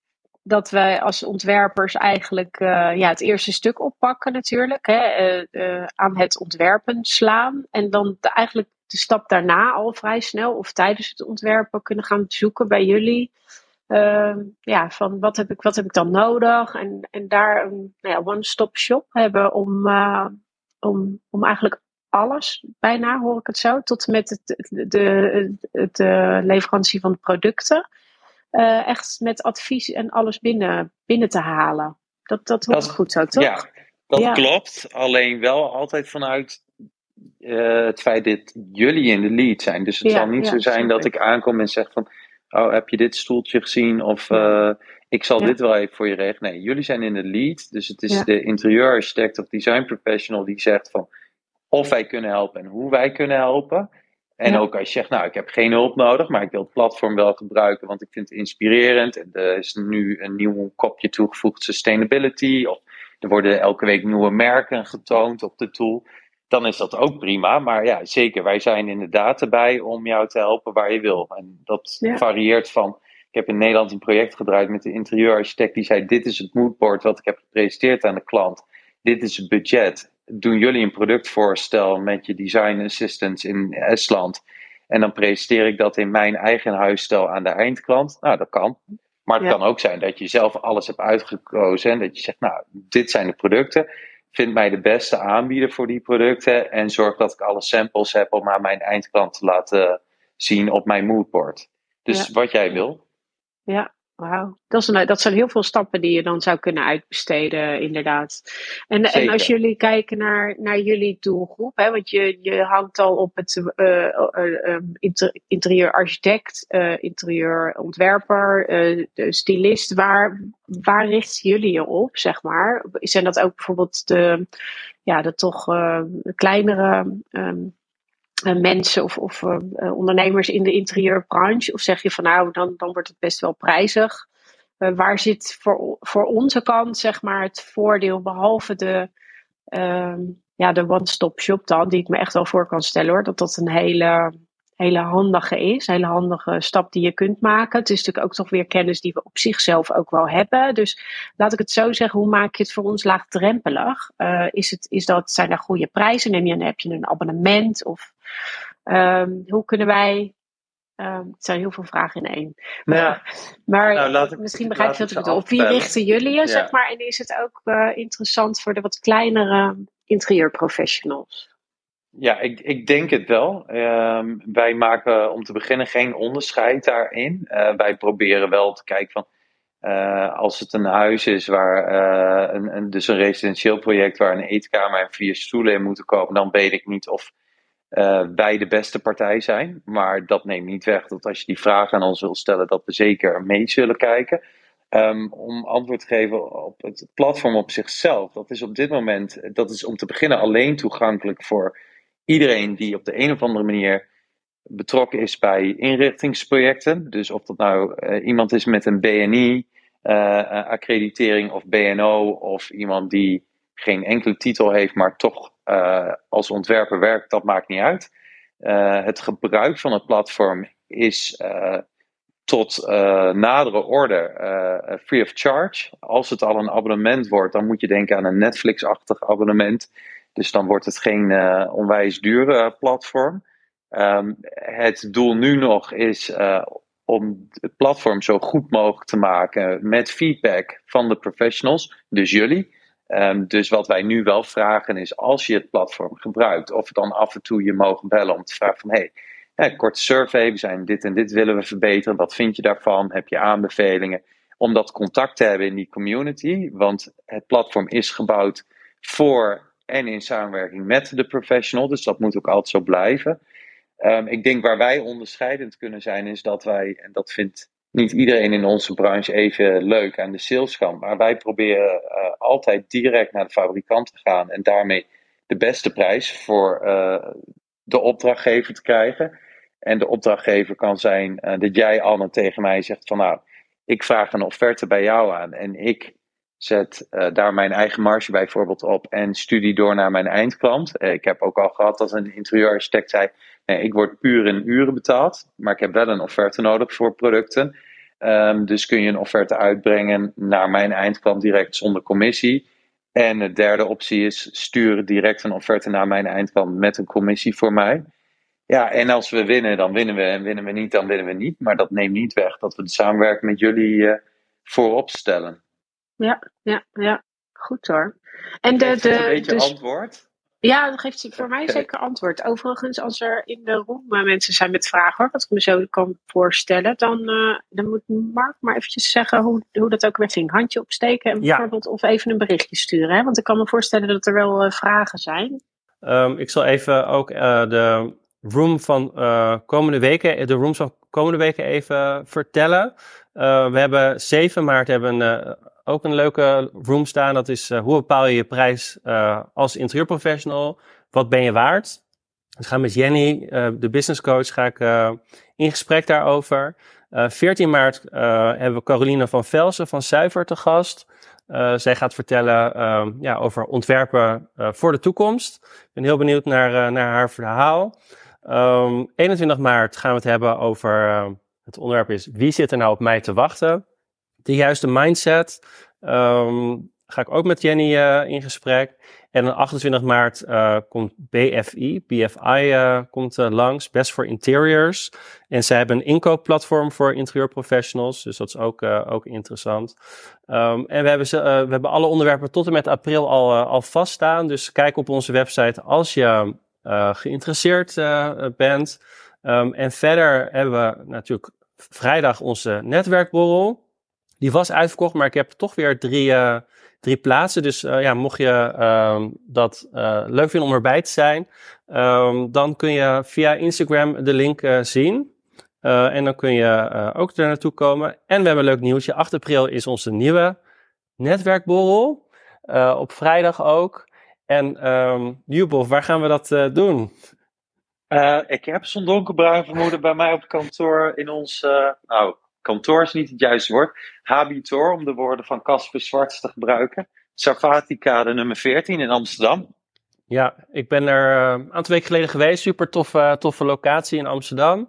dat wij als ontwerpers eigenlijk uh, ja, het eerste stuk oppakken natuurlijk. Hè, uh, uh, aan het ontwerpen slaan. En dan eigenlijk de stap daarna al vrij snel of tijdens het ontwerpen kunnen gaan zoeken bij jullie. Ehm, ja, van wat heb ik, wat heb ik dan nodig? En, en daar een nou ja, one-stop shop hebben om, om, om eigenlijk alles, bijna hoor ik het zo, tot en met het, de, de, de leverantie van de producten uh, echt met advies en alles binnen, binnen te halen. Dat, dat hoort goed zo, toch? Ja, dat klopt. Alleen wel altijd vanuit uh, het feit dat jullie in de lead zijn. Dus het ja, zal niet zo zijn dat ik aankom en zeg van... Oh, heb je dit stoeltje gezien? Of uh, ik zal dit wel even voor je regelen. Nee, jullie zijn in de lead. Dus het is de interieurarchitect of design professional die zegt van... Of wij kunnen helpen en hoe wij kunnen helpen. En ook als je zegt, nou, ik heb geen hulp nodig, maar ik wil het platform wel gebruiken, want ik vind het inspirerend. En er is nu een nieuw kopje toegevoegd, sustainability. Of er worden elke week nieuwe merken getoond op de tool. Dan is dat ook prima. Maar ja, zeker, wij zijn inderdaad erbij om jou te helpen waar je wil. En dat varieert van. Ik heb in Nederland een project gedraaid met de interieurarchitect die zei: Dit is het moodboard wat ik heb gepresenteerd aan de klant. Dit is het budget doen jullie een productvoorstel met je design assistants in Estland. En dan presenteer ik dat in mijn eigen huisstijl aan de eindklant. Nou, dat kan. Maar het kan ook zijn dat je zelf alles hebt uitgekozen. En dat je zegt, nou, dit zijn de producten. Vind mij de beste aanbieder voor die producten. En zorg dat ik alle samples heb om aan mijn eindklant te laten zien op mijn moodboard. Dus wat jij wil. Ja, Wauw, dat, dat zijn heel veel stappen die je dan zou kunnen uitbesteden, inderdaad. En, en als jullie kijken naar, naar jullie doelgroep, hè, want je, je hangt al op het uh, uh, inter, interieurarchitect, uh, interieurontwerper, de stylist. Waar, waar richten jullie je op, zeg maar? Zijn dat ook bijvoorbeeld de, ja, de toch kleinere um, uh, mensen of, of uh, ondernemers in de interieurbranche? Of zeg je van nou, dan, dan wordt het best wel prijzig? Waar zit voor, voor onze kant zeg maar het voordeel, behalve de, ehm, ja, de one-stop shop dan, die ik me echt wel voor kan stellen hoor, dat dat een hele hele handige is. Een hele handige stap die je kunt maken. Het is natuurlijk ook toch weer kennis die we op zichzelf ook wel hebben. Dus laat ik het zo zeggen, hoe maak je het voor ons laagdrempelig? Is het, is dat, zijn er goede prijzen? Neem je, heb je een abonnement? Of um, hoe kunnen wij Um, het zijn heel veel vragen in één. Ja. Maar nou, ik, misschien begrijp je wat ik bedoel. Op wie richten jullie je, ja. zeg maar? En is het ook uh, interessant voor de wat kleinere interieurprofessionals? Ja, ik, ik denk het wel. Wij maken om te beginnen geen onderscheid daarin. Uh, wij proberen wel te kijken van. Uh, als het een huis is waar uh, een, een, dus een residentieel project waar een eetkamer en vier stoelen in moeten komen, dan weet ik niet of wij de beste partij zijn. Maar dat neemt niet weg dat als je die vraag aan ons wil stellen, dat we zeker mee zullen kijken. Um, om antwoord te geven op het platform op zichzelf. Dat is op dit moment, dat is om te beginnen alleen toegankelijk voor iedereen die op de een of andere manier betrokken is bij inrichtingsprojecten. Dus of dat nou uh, iemand is met een BNI-accreditering eh, uh, of BNO, of iemand die geen enkele titel heeft, maar toch uh, als ontwerper werkt, dat maakt niet uit. het gebruik van het platform is tot nadere orde free of charge. Als het al een abonnement wordt, dan moet je denken aan een Netflix-achtig abonnement Dus dan wordt het geen onwijs dure platform. Ehm, het doel nu nog is om het platform zo goed mogelijk te maken met feedback van de professionals, dus jullie. Ehm, dus wat wij nu wel vragen is, als je het platform gebruikt, of dan af en toe je mogen bellen om te vragen van, hey, ja, korte survey, we zijn dit en dit willen we verbeteren, wat vind je daarvan, heb je aanbevelingen? Om dat contact te hebben in die community, want het platform is gebouwd voor en in samenwerking met de professional, dus dat moet ook altijd zo blijven. Um, ik denk waar wij onderscheidend kunnen zijn, is dat wij, en dat vindt niet iedereen in onze branche even leuk aan de saleskant, maar wij proberen uh, altijd direct naar de fabrikant te gaan en daarmee de beste prijs voor uh, de opdrachtgever te krijgen. En de opdrachtgever kan zijn uh, dat jij, Anne, tegen mij zegt van nou, ik vraag een offerte bij jou aan en ik zet daar mijn eigen marge bijvoorbeeld op en studie door naar mijn eindklant. Ik heb ook al gehad dat een interieurarchitect zei, ik word puur in uren betaald, maar ik heb wel een offerte nodig voor producten. Um, dus kun je een offerte uitbrengen naar mijn eindklant direct zonder commissie. En de derde optie is sturen direct een offerte naar mijn eindklant met een commissie voor mij. Ja, en als we winnen, dan winnen we. En winnen we niet, dan winnen we niet. Maar dat neemt niet weg dat we de samenwerking met jullie uh, voorop stellen. Ja, ja, ja. Goed hoor. En de, de, een beetje dus, antwoord? Ja, dat geeft voor mij zeker antwoord. Overigens, als er in de room mensen zijn met vragen, hoor, wat ik me zo kan voorstellen, dan, uh, dan moet Mark maar eventjes zeggen hoe, hoe dat ook weer ging. Handje opsteken en bijvoorbeeld of even een berichtje sturen. Hè? Want ik kan me voorstellen dat er wel uh, vragen zijn. Um, ik zal even ook uh, de room van komende weken, de rooms van komende weken even vertellen. We hebben 7 maart hebben een ook een leuke room staan. Dat is uh, hoe bepaal je je prijs als interieurprofessional? Wat ben je waard? Dus ga met Jenny, de business coach, ga ik in gesprek daarover. 14 maart hebben we Caroline van Velsen van Zuiver te gast. zij gaat vertellen ja, over ontwerpen voor de toekomst. Ik ben heel benieuwd naar, naar haar verhaal. Um, ehm, 21 maart gaan we het hebben over het onderwerp is wie zit er nou op mij te wachten? de juiste mindset. Um, ga ik ook met Jenny uh, in gesprek. En op 28 maart uh, komt BFI, BFI uh, komt langs, Best for Interiors. En zij hebben een inkoopplatform voor interieurprofessionals, dus dat is ook, ook interessant. Um, en we hebben, ze, we hebben alle onderwerpen tot en met april al, al vaststaan. Dus kijk op onze website als je geïnteresseerd bent. Um, en verder hebben we natuurlijk vrijdag onze netwerkborrel. Die was uitverkocht, maar ik heb toch weer drie, uh, drie plaatsen. Dus uh, ja, mocht je uh, dat uh, leuk vinden om erbij te zijn, um, dan kun je via Instagram de link zien. en dan kun je ook er naartoe komen. En we hebben leuk nieuwtje. 8 april is onze nieuwe netwerkborrel. op vrijdag ook. En um, waar gaan we dat doen? Ik heb zo'n donkerbruin vermoeden bij mij op kantoor in ons, nou, kantoor is niet het juiste woord. Habitor, om de woorden van Casper Zwarts te gebruiken. Sarfati-kade nummer 14 in Amsterdam. Ja, ik ben er uh, een aantal weken geleden geweest. Super toffe, toffe locatie in Amsterdam.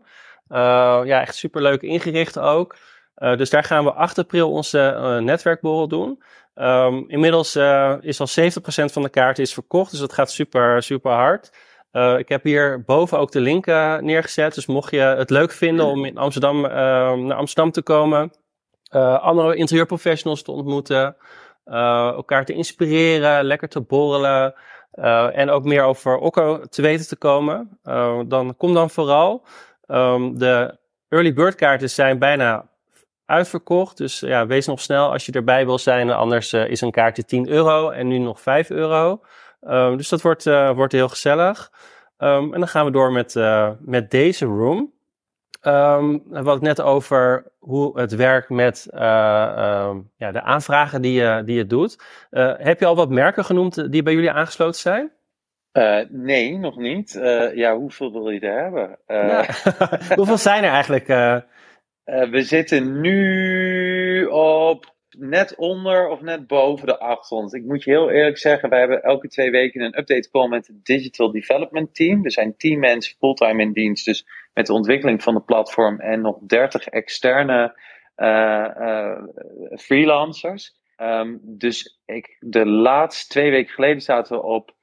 Uh, ja, echt super leuk ingericht ook. Uh, dus daar gaan we 8 april onze netwerkborrel doen. Um, inmiddels is al 70% van de kaarten is verkocht, dus dat gaat super, super hard. Uh, ik heb hier boven ook de link uh, neergezet. Dus mocht je het leuk vinden om in Amsterdam, uh, naar Amsterdam te komen, andere interieurprofessionals te ontmoeten, elkaar te inspireren, lekker te borrelen en ook meer over Okko te weten te komen, dan kom dan vooral. Um, de early bird kaarten zijn bijna uitverkocht. Dus ja, wees nog snel als je erbij wil zijn. Anders is een kaartje 10 euro en nu nog 5 euro. Um, dus dat wordt, uh, wordt heel gezellig. Um, en dan gaan we door met, uh, met deze room. Um, we hadden het net over hoe het werkt met uh, ja, de aanvragen die je, die je doet. heb je al wat merken genoemd die bij jullie aangesloten zijn? nee, nog niet. ja, hoeveel wil je er hebben? Ja. hoeveel zijn er eigenlijk? we zitten nu op net onder of net boven de 800. Ik moet je heel eerlijk zeggen, wij hebben elke twee weken een update call met het Digital Development Team. Er zijn 10 mensen fulltime in dienst, dus met de ontwikkeling van de platform en nog 30 externe uh, uh, freelancers. Um, dus ik, de laatste twee weken geleden zaten we op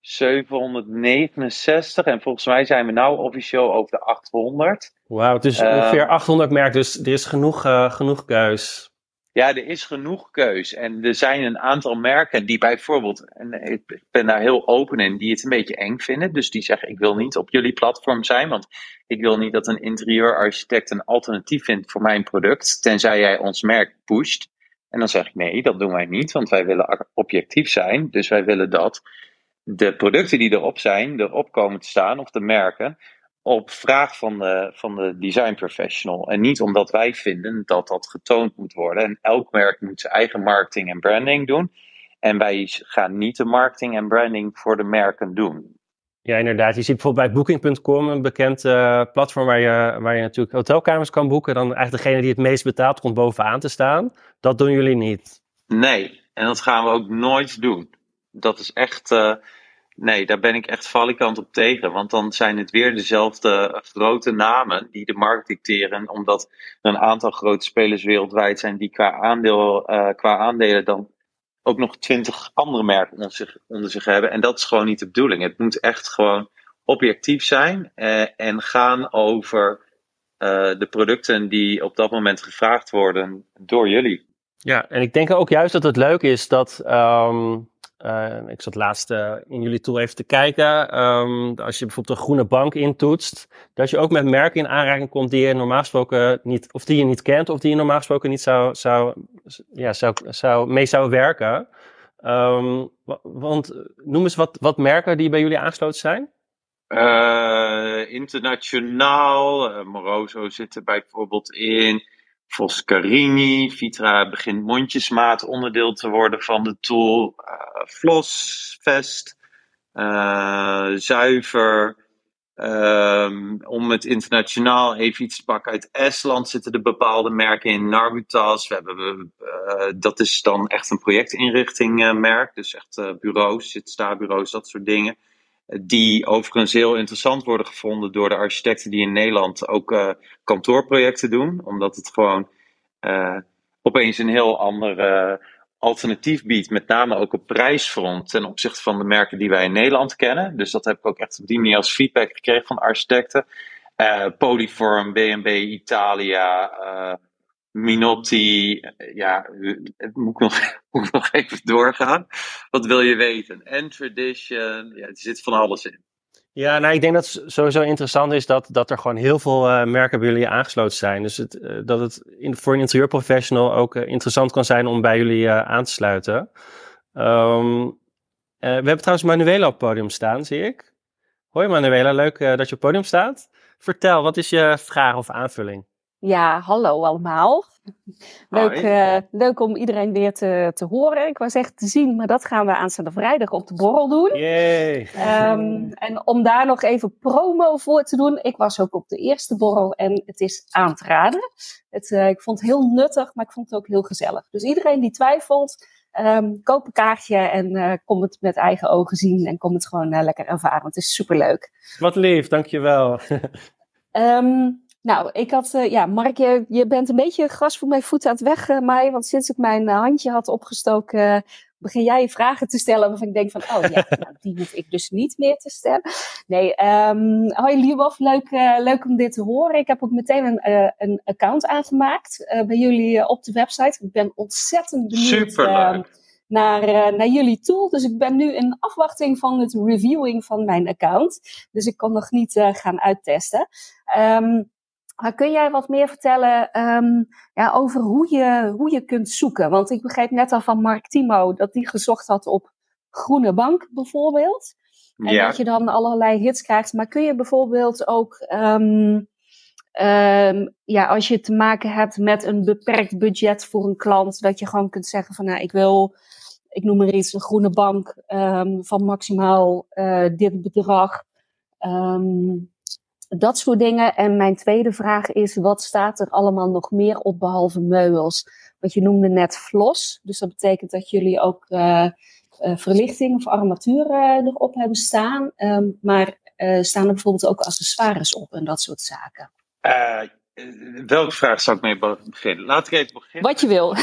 769 en volgens mij zijn we nu officieel over de 800. Wauw, het is ongeveer 800 merken, dus er is genoeg, uh, genoeg keus. Ja, er is genoeg keus. En er zijn een aantal merken die bijvoorbeeld, en ik ben daar heel open in, die het een beetje eng vinden. Dus die zeggen: Ik wil niet op jullie platform zijn, want ik wil niet dat een interieurarchitect een alternatief vindt voor mijn product, tenzij jij ons merk pusht. En dan zeg ik: Nee, dat doen wij niet, want wij willen objectief zijn. Dus wij willen dat de producten die erop zijn, erop komen te staan, of de merken, op vraag van de, van de design professional. En niet omdat wij vinden dat dat getoond moet worden. En elk merk moet zijn eigen marketing en branding doen. En wij gaan niet de marketing en branding voor de merken doen. Ja, inderdaad. Je ziet bijvoorbeeld bij Booking.com, een bekend uh, platform waar je, waar je natuurlijk hotelkamers kan boeken. Dan eigenlijk degene die het meest betaalt komt bovenaan te staan. Dat doen jullie niet. Nee, en dat gaan we ook nooit doen. Dat is echt. Uh, Nee, daar ben ik echt valikant op tegen. Want dan zijn het weer dezelfde grote namen die de markt dicteren. Omdat er een aantal grote spelers wereldwijd zijn die qua, aandeel, uh, qua aandelen dan ook nog twintig andere merken onder zich, onder zich hebben. En dat is gewoon niet de bedoeling. Het moet echt gewoon objectief zijn uh, en gaan over uh, de producten die op dat moment gevraagd worden door jullie. Ja, en ik denk ook juist dat het leuk is dat. Um uh, ik zat laatst uh, in jullie tool even te kijken. Um, als je bijvoorbeeld een groene bank intoetst, dat je ook met merken in aanraking komt die je normaal gesproken niet, of die je niet kent, of die je normaal gesproken niet zou, zou, ja, zou, zou, mee zou werken. Um, want noem eens wat, wat merken die bij jullie aangesloten zijn. Internationaal, Moroso zit er bijvoorbeeld in. Foscarini, Vitra begint mondjesmaat onderdeel te worden van de tool. Uh, Flossvest, uh, Zuiver. Um, om het internationaal even iets te pakken uit Estland zitten er bepaalde merken in. Narbutas, we hebben, uh, dat is dan echt een projectinrichting merk. Dus echt bureaus, zitstaarbureaus, dat soort dingen die overigens heel interessant worden gevonden door de architecten die in Nederland ook uh, kantoorprojecten doen, omdat het gewoon uh, opeens een heel ander uh, alternatief biedt, met name ook op prijsfront ten opzichte van de merken die wij in Nederland kennen. Dus dat heb ik ook echt op die manier als feedback gekregen van architecten. Polyform, B&B Italia, Minotti, ja, moet nog, moet nog even doorgaan. Wat wil je weten? En Tradition, ja, er zit van alles in. Ja, nou, ik denk dat het sowieso interessant is dat, dat er gewoon heel veel uh, merken bij jullie aangesloten zijn. Dus het, uh, dat het in, voor een interieurprofessional ook uh, interessant kan zijn om bij jullie aan te sluiten. Um, we hebben trouwens Manuela op het podium staan, zie ik. Hoi Manuela, leuk dat je op het podium staat. Vertel, wat is je vraag of aanvulling? Ja, hallo allemaal. Leuk, uh, leuk om iedereen weer te, te horen. Ik was echt te zien, maar dat gaan we aanstaande vrijdag op de borrel doen. Um, en om daar nog even promo voor te doen. Ik was ook op de eerste borrel en het is aan te raden. Het, uh, ik vond het heel nuttig, maar ik vond het ook heel gezellig. Dus iedereen die twijfelt, um, koop een kaartje en uh, kom het met eigen ogen zien. En kom het gewoon lekker ervaren. Het is superleuk. Wat lief, dankjewel. um, Nou, ik had, uh, ja, Mark, je, je, bent een beetje gras voor mijn voeten aan het wegmaaien. Want sinds ik mijn uh, handje had opgestoken, begin jij vragen te stellen waarvan ik denk van, oh ja, nou, die hoef ik dus niet meer te stellen. Nee, um, hoi Liebof, leuk, leuk om dit te horen. Ik heb ook meteen een, een account aangemaakt bij jullie op de website. Ik ben ontzettend benieuwd. Superleuk. Naar, naar jullie tool. Dus ik ben nu in afwachting van het reviewing van mijn account. Dus ik kan nog niet gaan uittesten. Um, maar kun jij wat meer vertellen um, ja, over hoe je, hoe je kunt zoeken? Want ik begreep net al van Mark Timo dat hij gezocht had op groene bank bijvoorbeeld. En ja. dat je dan allerlei hits krijgt. Maar kun je bijvoorbeeld ook, um, um, ja, als je te maken hebt met een beperkt budget voor een klant, dat je gewoon kunt zeggen van, nou, ik wil, ik noem maar iets, een groene bank van maximaal uh, dit bedrag. Um, dat soort dingen. En mijn tweede vraag is, wat staat er allemaal nog meer op behalve meubels? Want je noemde net flos, dus dat betekent dat jullie ook uh, uh, verlichting of armatuur uh, erop hebben staan. Um, maar staan er bijvoorbeeld ook accessoires op en dat soort zaken? welke vraag zou ik mee beginnen? Laat ik even beginnen. Wat je wil.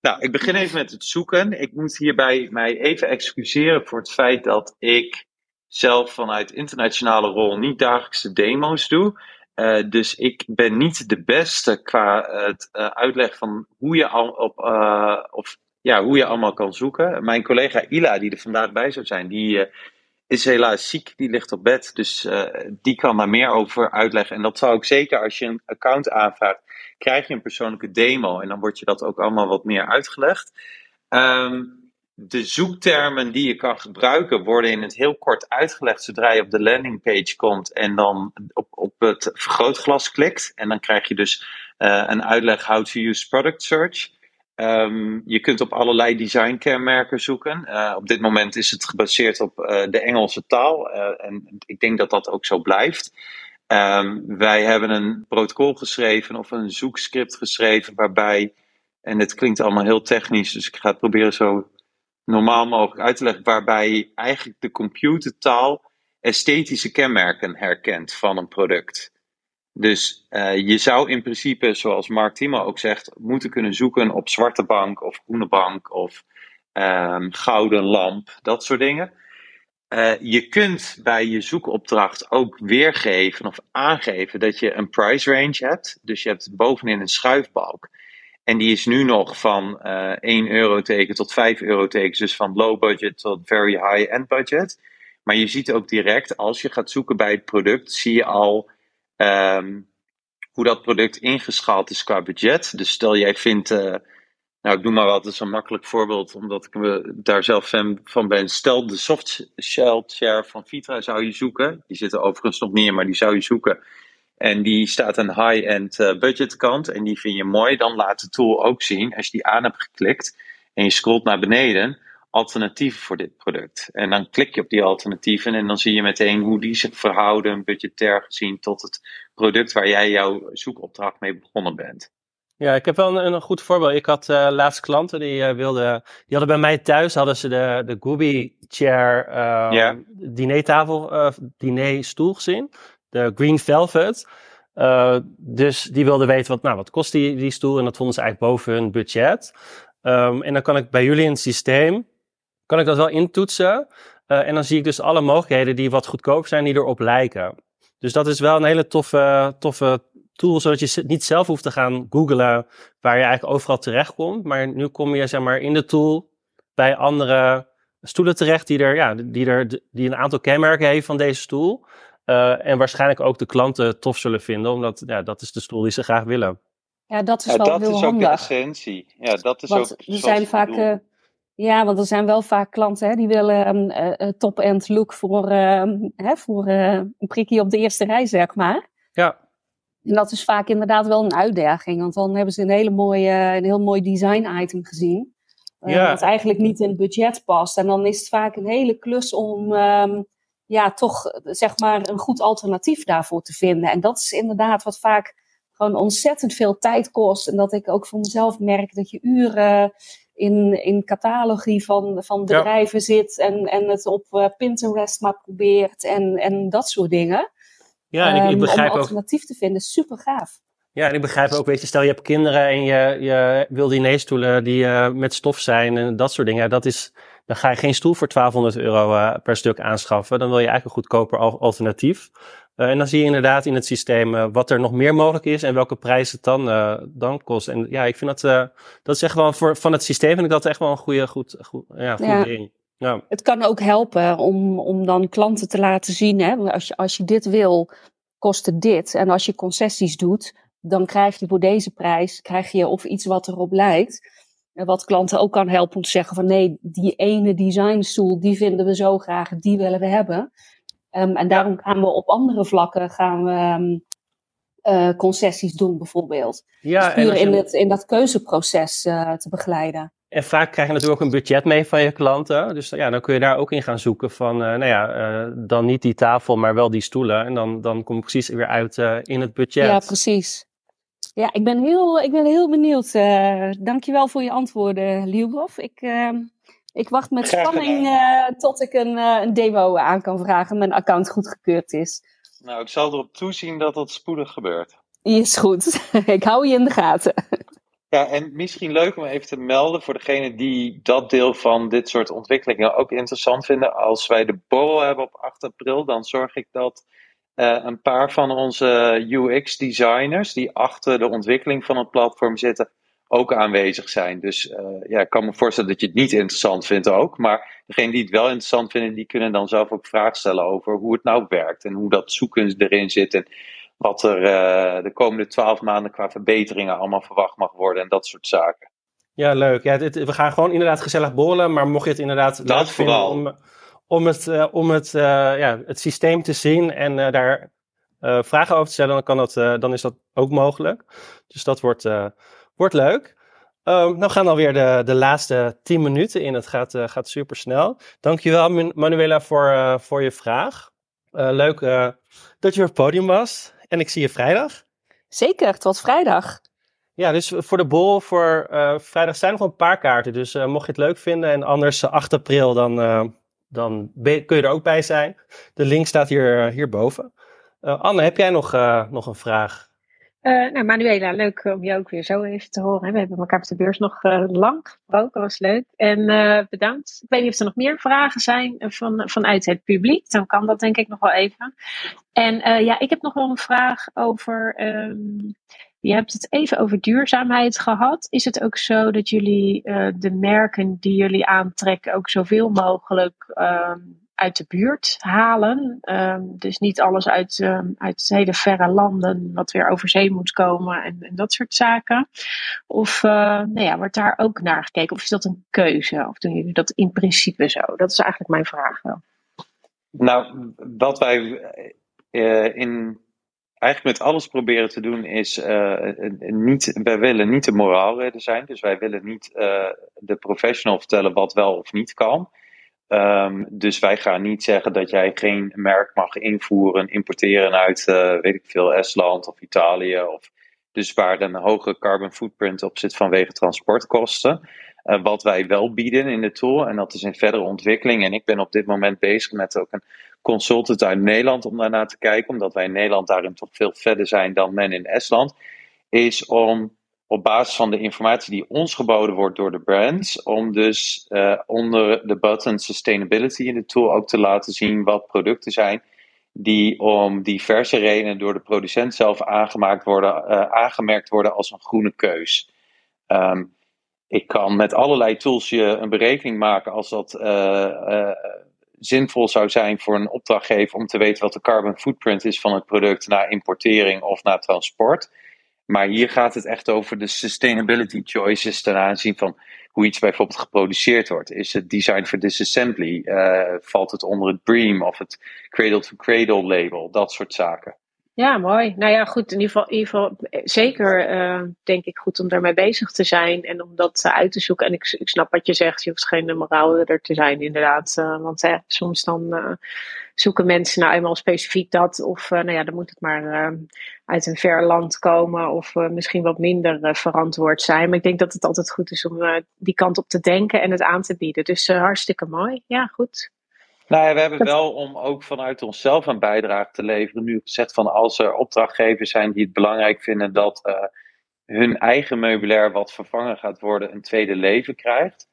Nou, ik begin even met het zoeken. Ik moet hierbij mij even excuseren voor het feit dat ik zelf vanuit internationale rol niet dagelijkse demo's doe. Uh, dus ik ben niet de beste qua het uh, uitleg van hoe je, al op, uh, of, ja, hoe je allemaal kan zoeken. Mijn collega Ila, die er vandaag bij zou zijn, die is helaas ziek. Die ligt op bed. Dus die kan daar meer over uitleggen. En dat zou ik zeker als je een account aanvraagt, krijg je een persoonlijke demo. En dan wordt je dat ook allemaal wat meer uitgelegd. Um, de zoektermen die je kan gebruiken worden in het heel kort uitgelegd zodra je op de landingpage komt en dan op, op het vergrootglas klikt. En dan krijg je dus uh, een uitleg how to use product search. Um, je kunt op allerlei designkenmerken zoeken. Uh, op dit moment is het gebaseerd op uh, de Engelse taal. en ik denk dat dat ook zo blijft. Um, wij hebben een protocol geschreven of een zoekscript geschreven waarbij, en het klinkt allemaal heel technisch, dus ik ga het proberen zo normaal mogelijk uit te leggen, waarbij eigenlijk de computertaal esthetische kenmerken herkent van een product. Dus uh, je zou in principe, zoals Mark Timo ook zegt, moeten kunnen zoeken op zwarte bank of groene bank of um, gouden lamp, dat soort dingen. Uh, je kunt bij je zoekopdracht ook weergeven of aangeven dat je een price range hebt. Dus je hebt bovenin een schuifbalk. En die is nu nog van uh, 1 euro teken tot 5 euro tekens. Dus van low budget tot very high end budget. Maar je ziet ook direct, als je gaat zoeken bij het product, zie je al um, hoe dat product ingeschaald is qua budget. Dus stel jij vindt, uh, nou ik noem maar wat, dat is een makkelijk voorbeeld, omdat ik daar zelf fan van ben. Stel de soft shell share van Vitra zou je zoeken. Die zit er overigens nog in, maar die zou je zoeken. En die staat aan high-end uh, budget kant en die vind je mooi. Dan laat de tool ook zien, als je die aan hebt geklikt en je scrolt naar beneden, alternatieven voor dit product. En dan klik je op die alternatieven en dan zie je meteen hoe die zich verhouden, budgetair gezien, tot het product waar jij jouw zoekopdracht mee begonnen bent. Ja, ik heb wel een, een goed voorbeeld. Ik had uh, laatst klanten die uh, wilden, die hadden bij mij thuis hadden ze de, de Gooby Chair uh, yeah. dinertafel, dinerstoel gezien de Green Velvet. Uh, dus die wilden weten wat, nou, wat kost die, die stoel. En dat vonden ze eigenlijk boven hun budget. Um, en dan kan ik bij jullie in het systeem, kan ik dat wel intoetsen. Uh, en dan zie ik dus alle mogelijkheden die wat goedkoop zijn, die erop lijken. Dus dat is wel een hele toffe, toffe tool, zodat je niet zelf hoeft te gaan googlen waar je eigenlijk overal terecht komt. Maar nu kom je zeg maar in de tool bij andere stoelen terecht die er, ja, die er, die een aantal kenmerken heeft van deze stoel. Uh, en waarschijnlijk ook de klanten tof zullen vinden, omdat ja, dat is de stoel die ze graag willen. Ja, dat is ja, wel dat heel is handig. ook de essentie. Ja, dat is want ook er zijn vaak, uh, ja, want er zijn wel vaak klanten hè, die willen een uh, top-end look voor, hè, voor een prikkie op de eerste rij, zeg maar. Ja. En dat is vaak inderdaad wel een uitdaging, want dan hebben ze een, hele mooie, een heel mooi design-item gezien. Ja. Dat eigenlijk niet in het budget past. En dan is het vaak een hele klus om um, ja, toch zeg maar een goed alternatief daarvoor te vinden. En dat is inderdaad wat vaak gewoon ontzettend veel tijd kost. En dat ik ook voor mezelf merk dat je uren in, in catalogie van, van bedrijven ja. zit en, en het op uh, Pinterest maar probeert en, en dat soort dingen. Ja, en ik, ik begrijp um, om alternatief ook... te vinden, super gaaf. Ja, en ik begrijp ook, weet je, stel je hebt kinderen en je, je wil dinerstoelen die uh, met stof zijn en dat soort dingen. Dat is, dan ga je geen stoel voor 1200 euro uh, per stuk aanschaffen. Dan wil je eigenlijk een goedkoper alternatief. Uh, en dan zie je inderdaad in het systeem uh, wat er nog meer mogelijk is en welke prijs het dan, uh, dan kost. En ja, ik vind dat, dat is echt wel voor, van het systeem vind ik dat echt wel een goede, goed, goed, ja, goed Ja. ding. Ja. Het kan ook helpen om, om dan klanten te laten zien, hè, als, je, als je dit wil, kost het dit. En als je concessies doet, dan krijg je voor deze prijs, krijg je of iets wat erop lijkt. En wat klanten ook kan helpen om te zeggen van nee, die ene designstoel, die vinden we zo graag, die willen we hebben. Um, en daarom gaan we op andere vlakken gaan we, um, uh, concessies doen bijvoorbeeld. Ja, dus puur als je- in, het, in dat keuzeproces uh, te begeleiden. En vaak krijg je natuurlijk ook een budget mee van je klanten. Dus ja, dan kun je daar ook in gaan zoeken van, uh, nou ja, uh, dan niet die tafel, maar wel die stoelen. En dan, dan kom je precies weer uit uh, in het budget. Ja, precies. Ja, ik ben heel, ik ben heel benieuwd. Uh, dankjewel voor je antwoorden, Liubov. Ik, uh, ik wacht met spanning uh, tot ik een, uh, een demo aan kan vragen. Mijn account goedgekeurd is. Nou, ik zal erop toezien dat dat spoedig gebeurt. Is goed. ik hou je in de gaten. Ja, en misschien leuk om even te melden voor degene die dat deel van dit soort ontwikkelingen ook interessant vinden. Als wij de borrel hebben op 8 april, dan zorg ik dat uh, een paar van onze UX-designers die achter de ontwikkeling van het platform zitten, ook aanwezig zijn. Dus uh, ja, ik kan me voorstellen dat je het niet interessant vindt ook. Maar degene die het wel interessant vinden, die kunnen dan zelf ook vragen stellen over hoe het nou werkt en hoe dat zoeken erin zit. En wat er uh, de komende twaalf maanden qua verbeteringen allemaal verwacht mag worden en dat soort zaken. Ja, leuk. Ja, dit, we gaan gewoon inderdaad gezellig borrelen, maar mocht je het inderdaad dat vooral. om, om het, uh, om het, uh, ja, het systeem te zien en daar vragen over te stellen, dan, kan dat, dan is dat ook mogelijk. Dus dat wordt, wordt leuk. Um, nou gaan alweer de, de laatste tien minuten in. Het gaat, gaat super snel. Dankjewel Manuela voor, voor je vraag. leuk dat je op het podium was. En ik zie je vrijdag. Zeker, tot vrijdag. Ja, dus voor de bol voor vrijdag zijn nog een paar kaarten. Dus mocht je het leuk vinden en anders 8 april, dan, uh, dan kun je er ook bij zijn. De link staat hier, hierboven. Anne, heb jij nog, nog een vraag? Uh, nou, Manuela, leuk om je ook weer zo even te horen. We hebben elkaar op de beurs nog uh, lang gesproken, was leuk. En uh, bedankt. Ik weet niet of er nog meer vragen zijn van, vanuit het publiek. Dan kan dat denk ik nog wel even. En ja, ik heb nog wel een vraag over. Um, je hebt het even over duurzaamheid gehad. Is het ook zo dat jullie de merken die jullie aantrekken ook zoveel mogelijk um, uit de buurt halen. Um, dus niet alles uit, um, uit hele verre landen, wat weer over zee moet komen en, en dat soort zaken. Of uh, nou ja, wordt daar ook naar gekeken? Of is dat een keuze? Of doen jullie dat in principe zo? Dat is eigenlijk mijn vraag wel. Nou, wat wij uh, in eigenlijk met alles proberen te doen is uh, niet, wij willen niet de moraalredder zijn. Dus wij willen niet uh, de professional vertellen wat wel of niet kan. Um, dus wij gaan niet zeggen dat jij geen merk mag invoeren, importeren uit, weet ik veel, Estland of Italië. Of, dus waar een hoge carbon footprint op zit vanwege transportkosten. Wat wij wel bieden in de tool, en dat is in verdere ontwikkeling. En ik ben op dit moment bezig met ook een consultant uit Nederland om daarna te kijken, omdat wij in Nederland daarin toch veel verder zijn dan men in Estland. Is om op basis van de informatie die ons geboden wordt door de brands, om dus uh, onder de button sustainability in de tool ook te laten zien wat producten zijn die om diverse redenen door de producent zelf aangemaakt worden, uh, aangemerkt worden als een groene keus. Um, ik kan met allerlei tools je een berekening maken als dat uh, zinvol zou zijn voor een opdrachtgever om te weten wat de carbon footprint is van het product na importering of na transport. Maar hier gaat het echt over de sustainability choices ten aanzien van hoe iets bijvoorbeeld geproduceerd wordt. Is het design for disassembly? Uh, valt het onder het BREEAM of het cradle-to-cradle label? Dat soort zaken. Ja, mooi. Nou ja, goed. In ieder geval, in ieder geval zeker uh, denk ik goed om daarmee bezig te zijn en om dat uh, uit te zoeken. En ik, ik snap wat je zegt. Je hoeft geen moraalridder te zijn, inderdaad. Want soms dan zoeken mensen nou eenmaal specifiek dat. Of nou ja, dan moet het maar uit een ver land komen. Of misschien wat minder verantwoord zijn. Maar ik denk dat het altijd goed is om die kant op te denken en het aan te bieden. Dus hartstikke mooi. Ja, goed. Nou ja, we hebben wel om ook vanuit onszelf een bijdrage te leveren. Nu gezegd van als er opdrachtgevers zijn die het belangrijk vinden dat uh, hun eigen meubilair wat vervangen gaat worden een tweede leven krijgt.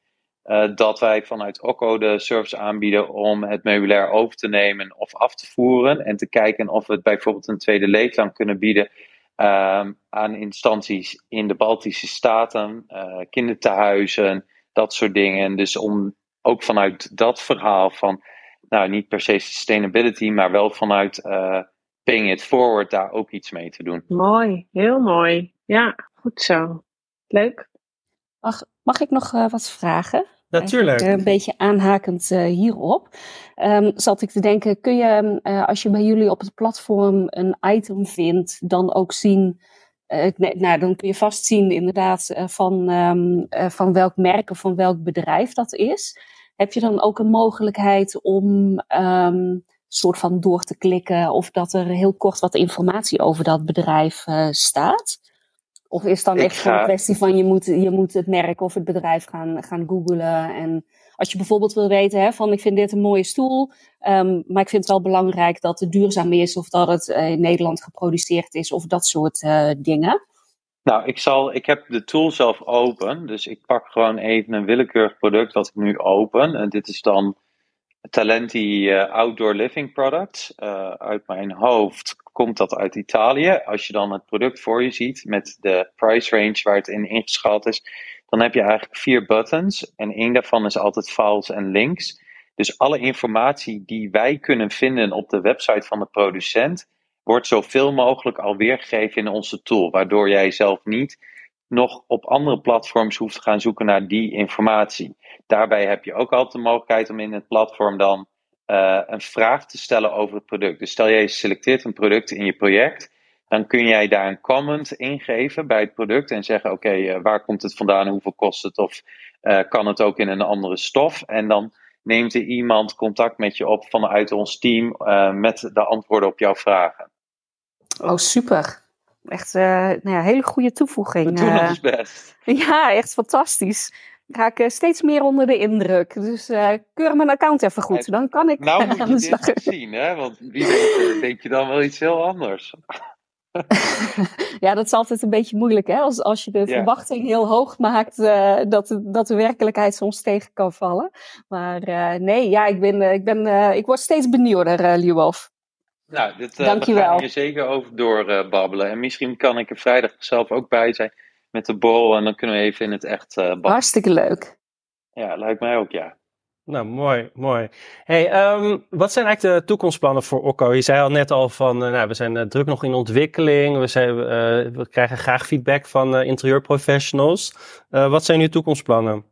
Uh, dat wij vanuit OCO de service aanbieden om het meubilair over te nemen of af te voeren. En te kijken of we het bijvoorbeeld een tweede leeftijd kunnen bieden uh, aan instanties in de Baltische Staten, uh, kindertehuizen, dat soort dingen. Dus om ook vanuit dat verhaal van nou, niet per se sustainability, maar wel vanuit uh, paying it forward daar ook iets mee te doen. Mooi, heel mooi. Ja, goed zo. Leuk. Mag, mag ik nog uh, wat vragen? Natuurlijk. een beetje aanhakend uh, hierop. Um, zat ik te denken, kun je als je bij jullie op het platform een item vindt, dan ook zien nee, nou, dan kun je vast zien inderdaad van, um, van welk merk of van welk bedrijf dat is heb je dan ook een mogelijkheid om um, soort van door te klikken of dat er heel kort wat informatie over dat bedrijf uh, staat? Of is het dan echt ga... een kwestie van je moet, je moet het merk of het bedrijf gaan, gaan googlen? En als je bijvoorbeeld wil weten hè, van ik vind dit een mooie stoel, um, maar ik vind het wel belangrijk dat het duurzaam is of dat het uh, in Nederland geproduceerd is of dat soort uh, dingen. Nou, ik, zal, ik heb de tool zelf open. Dus ik pak gewoon even een willekeurig product wat ik nu open. En dit is dan Talenti uh, Outdoor Living Products. Uh, uit mijn hoofd komt dat uit Italië. Als je dan het product voor je ziet met de price range waar het in ingeschat is, dan heb je eigenlijk vier buttons. En één daarvan is altijd files en links. Dus alle informatie die wij kunnen vinden op de website van de producent, wordt zoveel mogelijk al weergegeven in onze tool. Waardoor jij zelf niet nog op andere platforms hoeft te gaan zoeken naar die informatie. Daarbij heb je ook altijd de mogelijkheid om in het platform dan uh, een vraag te stellen over het product. Dus stel jij selecteert een product in je project, dan kun jij daar een comment ingeven bij het product en zeggen: Oké, uh, waar komt het vandaan, hoeveel kost het, of uh, kan het ook in een andere stof? En dan neemt er iemand contact met je op vanuit ons team met de antwoorden op jouw vragen. Oh, super. Echt uh, nou ja, hele goede toevoeging. Doen ons best. Ja, echt fantastisch. Ga ik uh, steeds meer onder de indruk. Dus keur mijn account even goed. Dan kan ik Nou moet je dit zien, hè? Want wie weet denk je dan wel iets heel anders. ja, dat is altijd een beetje moeilijk, hè? Als, als je de verwachting heel hoog maakt, uh, dat, dat de werkelijkheid soms tegen kan vallen. Maar uh, nee, ja, ik, ben, ik, ben, ik word steeds benieuwder, uh. Nou, dit, uh, Dank je wel. hier zeker over doorbabbelen. Uh, en misschien kan ik er vrijdag zelf ook bij zijn met de bol. En dan kunnen we even in het echt uh, babbelen. Hartstikke leuk. Ja, lijkt mij ook, ja. Nou, mooi, mooi. Hey, um, wat zijn eigenlijk de toekomstplannen voor Okko? Je zei al net al van, uh, nou, we zijn uh, druk nog in ontwikkeling. We, zijn, uh, we krijgen graag feedback van interieurprofessionals. wat zijn uw toekomstplannen?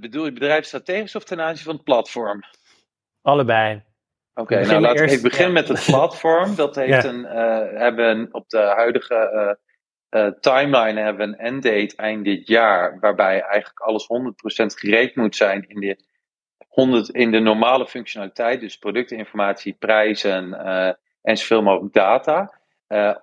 bedoel je bedrijfsstrategisch of ten aanzien van het platform? Allebei. Oké, okay, nou laten we even beginnen ja. met het platform. Dat heeft ja. een, hebben op de huidige uh, timeline hebben een enddate eind dit jaar, waarbij eigenlijk alles 100% gereed moet zijn in de, 100, in de normale functionaliteit, dus productinformatie, prijzen en zoveel mogelijk data.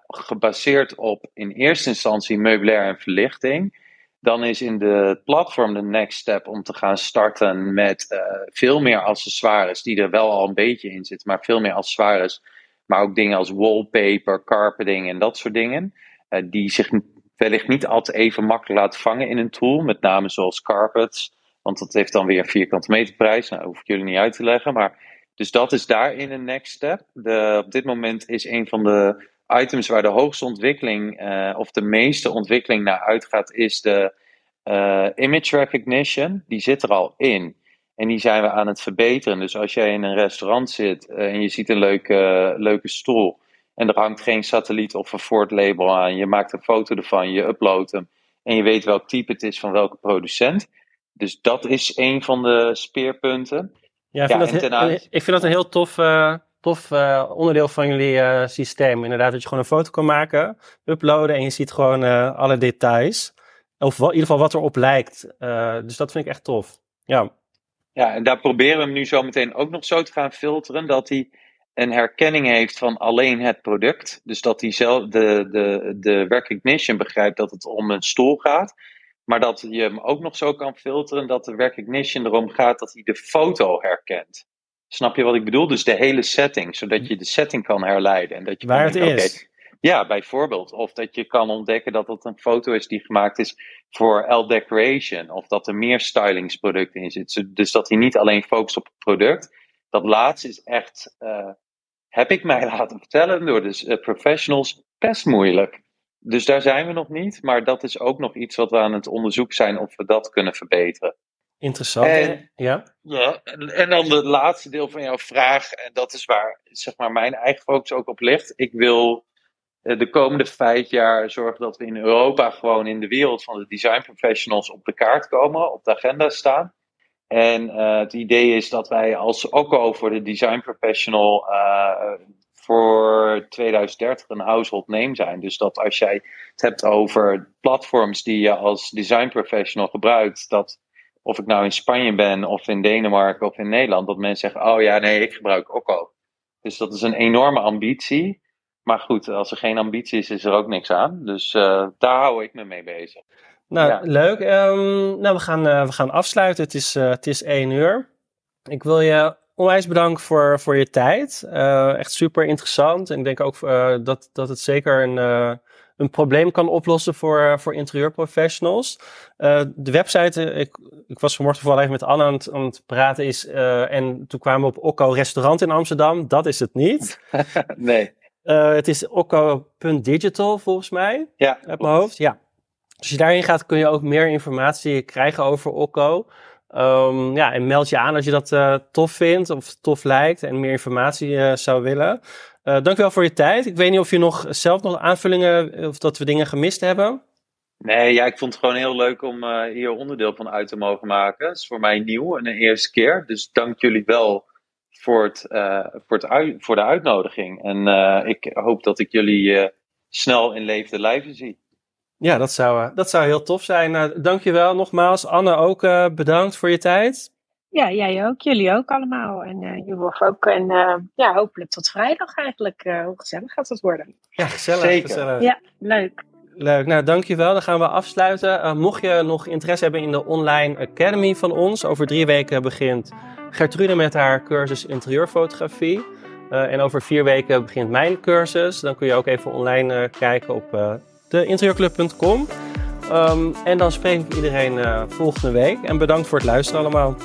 Gebaseerd op in eerste instantie meubilair en verlichting. Dan is in de platform de next step om te gaan starten met veel meer accessoires, die er wel al een beetje in zitten, maar veel meer accessoires. Maar ook dingen als wallpaper, carpeting en dat soort dingen. Uh, die zich wellicht niet altijd even makkelijk laten vangen in een tool. Met name zoals carpets. Want dat heeft dan weer een vierkante meterprijs. Nou, dat hoef ik jullie niet uit te leggen. Maar, dus dat is daarin een next step. De, op dit moment is een van de items waar de hoogste ontwikkeling, uh, of de meeste ontwikkeling naar uitgaat, is de uh, image recognition. Die zit er al in. En die zijn we aan het verbeteren. Dus als jij in een restaurant zit en je ziet een leuke, leuke stoel en er hangt geen satelliet of een Ford label aan. Je maakt een foto ervan, je uploadt hem en je weet welk type het is van welke producent. Dus dat is een van de speerpunten. Ja, ik vind, ja, dat, ik vind dat een heel tof, uh, tof uh, onderdeel van jullie uh, systeem. Inderdaad, dat je gewoon een foto kan maken, uploaden en je ziet gewoon alle details. Of in ieder geval wat erop lijkt. dus dat vind ik echt tof. Ja. Ja, en daar proberen we hem nu zo meteen ook nog zo te gaan filteren dat hij een herkenning heeft van alleen het product. Dus dat hij zelf de, de, de recognition begrijpt dat het om een stoel gaat. Maar dat je hem ook nog zo kan filteren dat de recognition erom gaat dat hij de foto herkent. Snap je wat ik bedoel? Dus de hele setting, zodat je de setting kan herleiden. En dat je Waar het denken, is. Okay, ja, bijvoorbeeld. Of dat je kan ontdekken dat het een foto is die gemaakt is voor L Decoration. Of dat er meer stylingsproducten in zitten. Dus dat hij niet alleen focust op het product. Dat laatste is echt uh, heb ik mij laten vertellen door de uh, professionals, best moeilijk. Dus daar zijn we nog niet, maar dat is ook nog iets wat we aan het onderzoek zijn of we dat kunnen verbeteren. Interessant. En, ja. ja en, dan het laatste deel van jouw vraag, en dat is waar zeg maar, mijn eigen focus ook op ligt. Ik wil uh, de komende vijf jaar zorgen dat we in Europa gewoon in de wereld van de design professionals op de kaart komen, op de agenda staan. En uh, het idee is dat wij als OCO voor de design professional uh, voor 2030 een household name zijn. Dus dat als jij het hebt over platforms die je als design professional gebruikt, dat of ik nou in Spanje ben of in Denemarken of in Nederland, dat mensen zeggen, oh ja, nee, ik gebruik OCO. Dus dat is een enorme ambitie. Maar goed, als er geen ambitie is, is er ook niks aan. Dus uh, daar hou ik me mee bezig. Nou, ja. leuk. Um, nou, we gaan, uh, we gaan afsluiten. Het is, uh, het is één uur. Ik wil je onwijs bedanken voor, voor je tijd. Echt super interessant. En ik denk ook dat, dat het zeker een, een probleem kan oplossen voor, voor interieurprofessionals. de website, ik, ik was vanmorgen vooral even met Anne aan het, aan het praten, is, en toen kwamen we op Okko Restaurant in Amsterdam. Dat is het niet. nee. het is okko.digital volgens mij. Ja. Uit mijn hoofd, ja. Als je daarin gaat, kun je ook meer informatie krijgen over Okko. Um, ja, en meld je aan als je dat tof vindt of tof lijkt en meer informatie zou willen. Uh, dankjewel voor je tijd. Ik weet niet of je nog zelf nog aanvullingen of dat we dingen gemist hebben. Nee, ja, ik vond het gewoon heel leuk om hier onderdeel van uit te mogen maken. Het is voor mij nieuw en een eerste keer. Dus dank jullie wel voor, het, voor, het voor de uitnodiging. En ik hoop dat ik jullie snel in levende lijven zie. Ja, dat zou, eh, dat zou heel tof zijn. Nou, dankjewel nogmaals. Anne, ook bedankt voor je tijd. Ja, jij ook. Jullie ook allemaal. En uh, ook. En uh, ja, hopelijk tot vrijdag eigenlijk. Uh, hoe gezellig gaat het worden? Ja, gezellig. Zeker. Gezellig. Ja, leuk. Leuk. Nou, dankjewel. Dan gaan we afsluiten. mocht je nog interesse hebben in de online academy van ons, over drie weken begint Gertrude met haar cursus interieurfotografie. en over vier weken begint mijn cursus. Dan kun je ook even online kijken op deinterieurclub.com. Um, en dan spreek ik iedereen uh, volgende week. En bedankt voor het luisteren allemaal.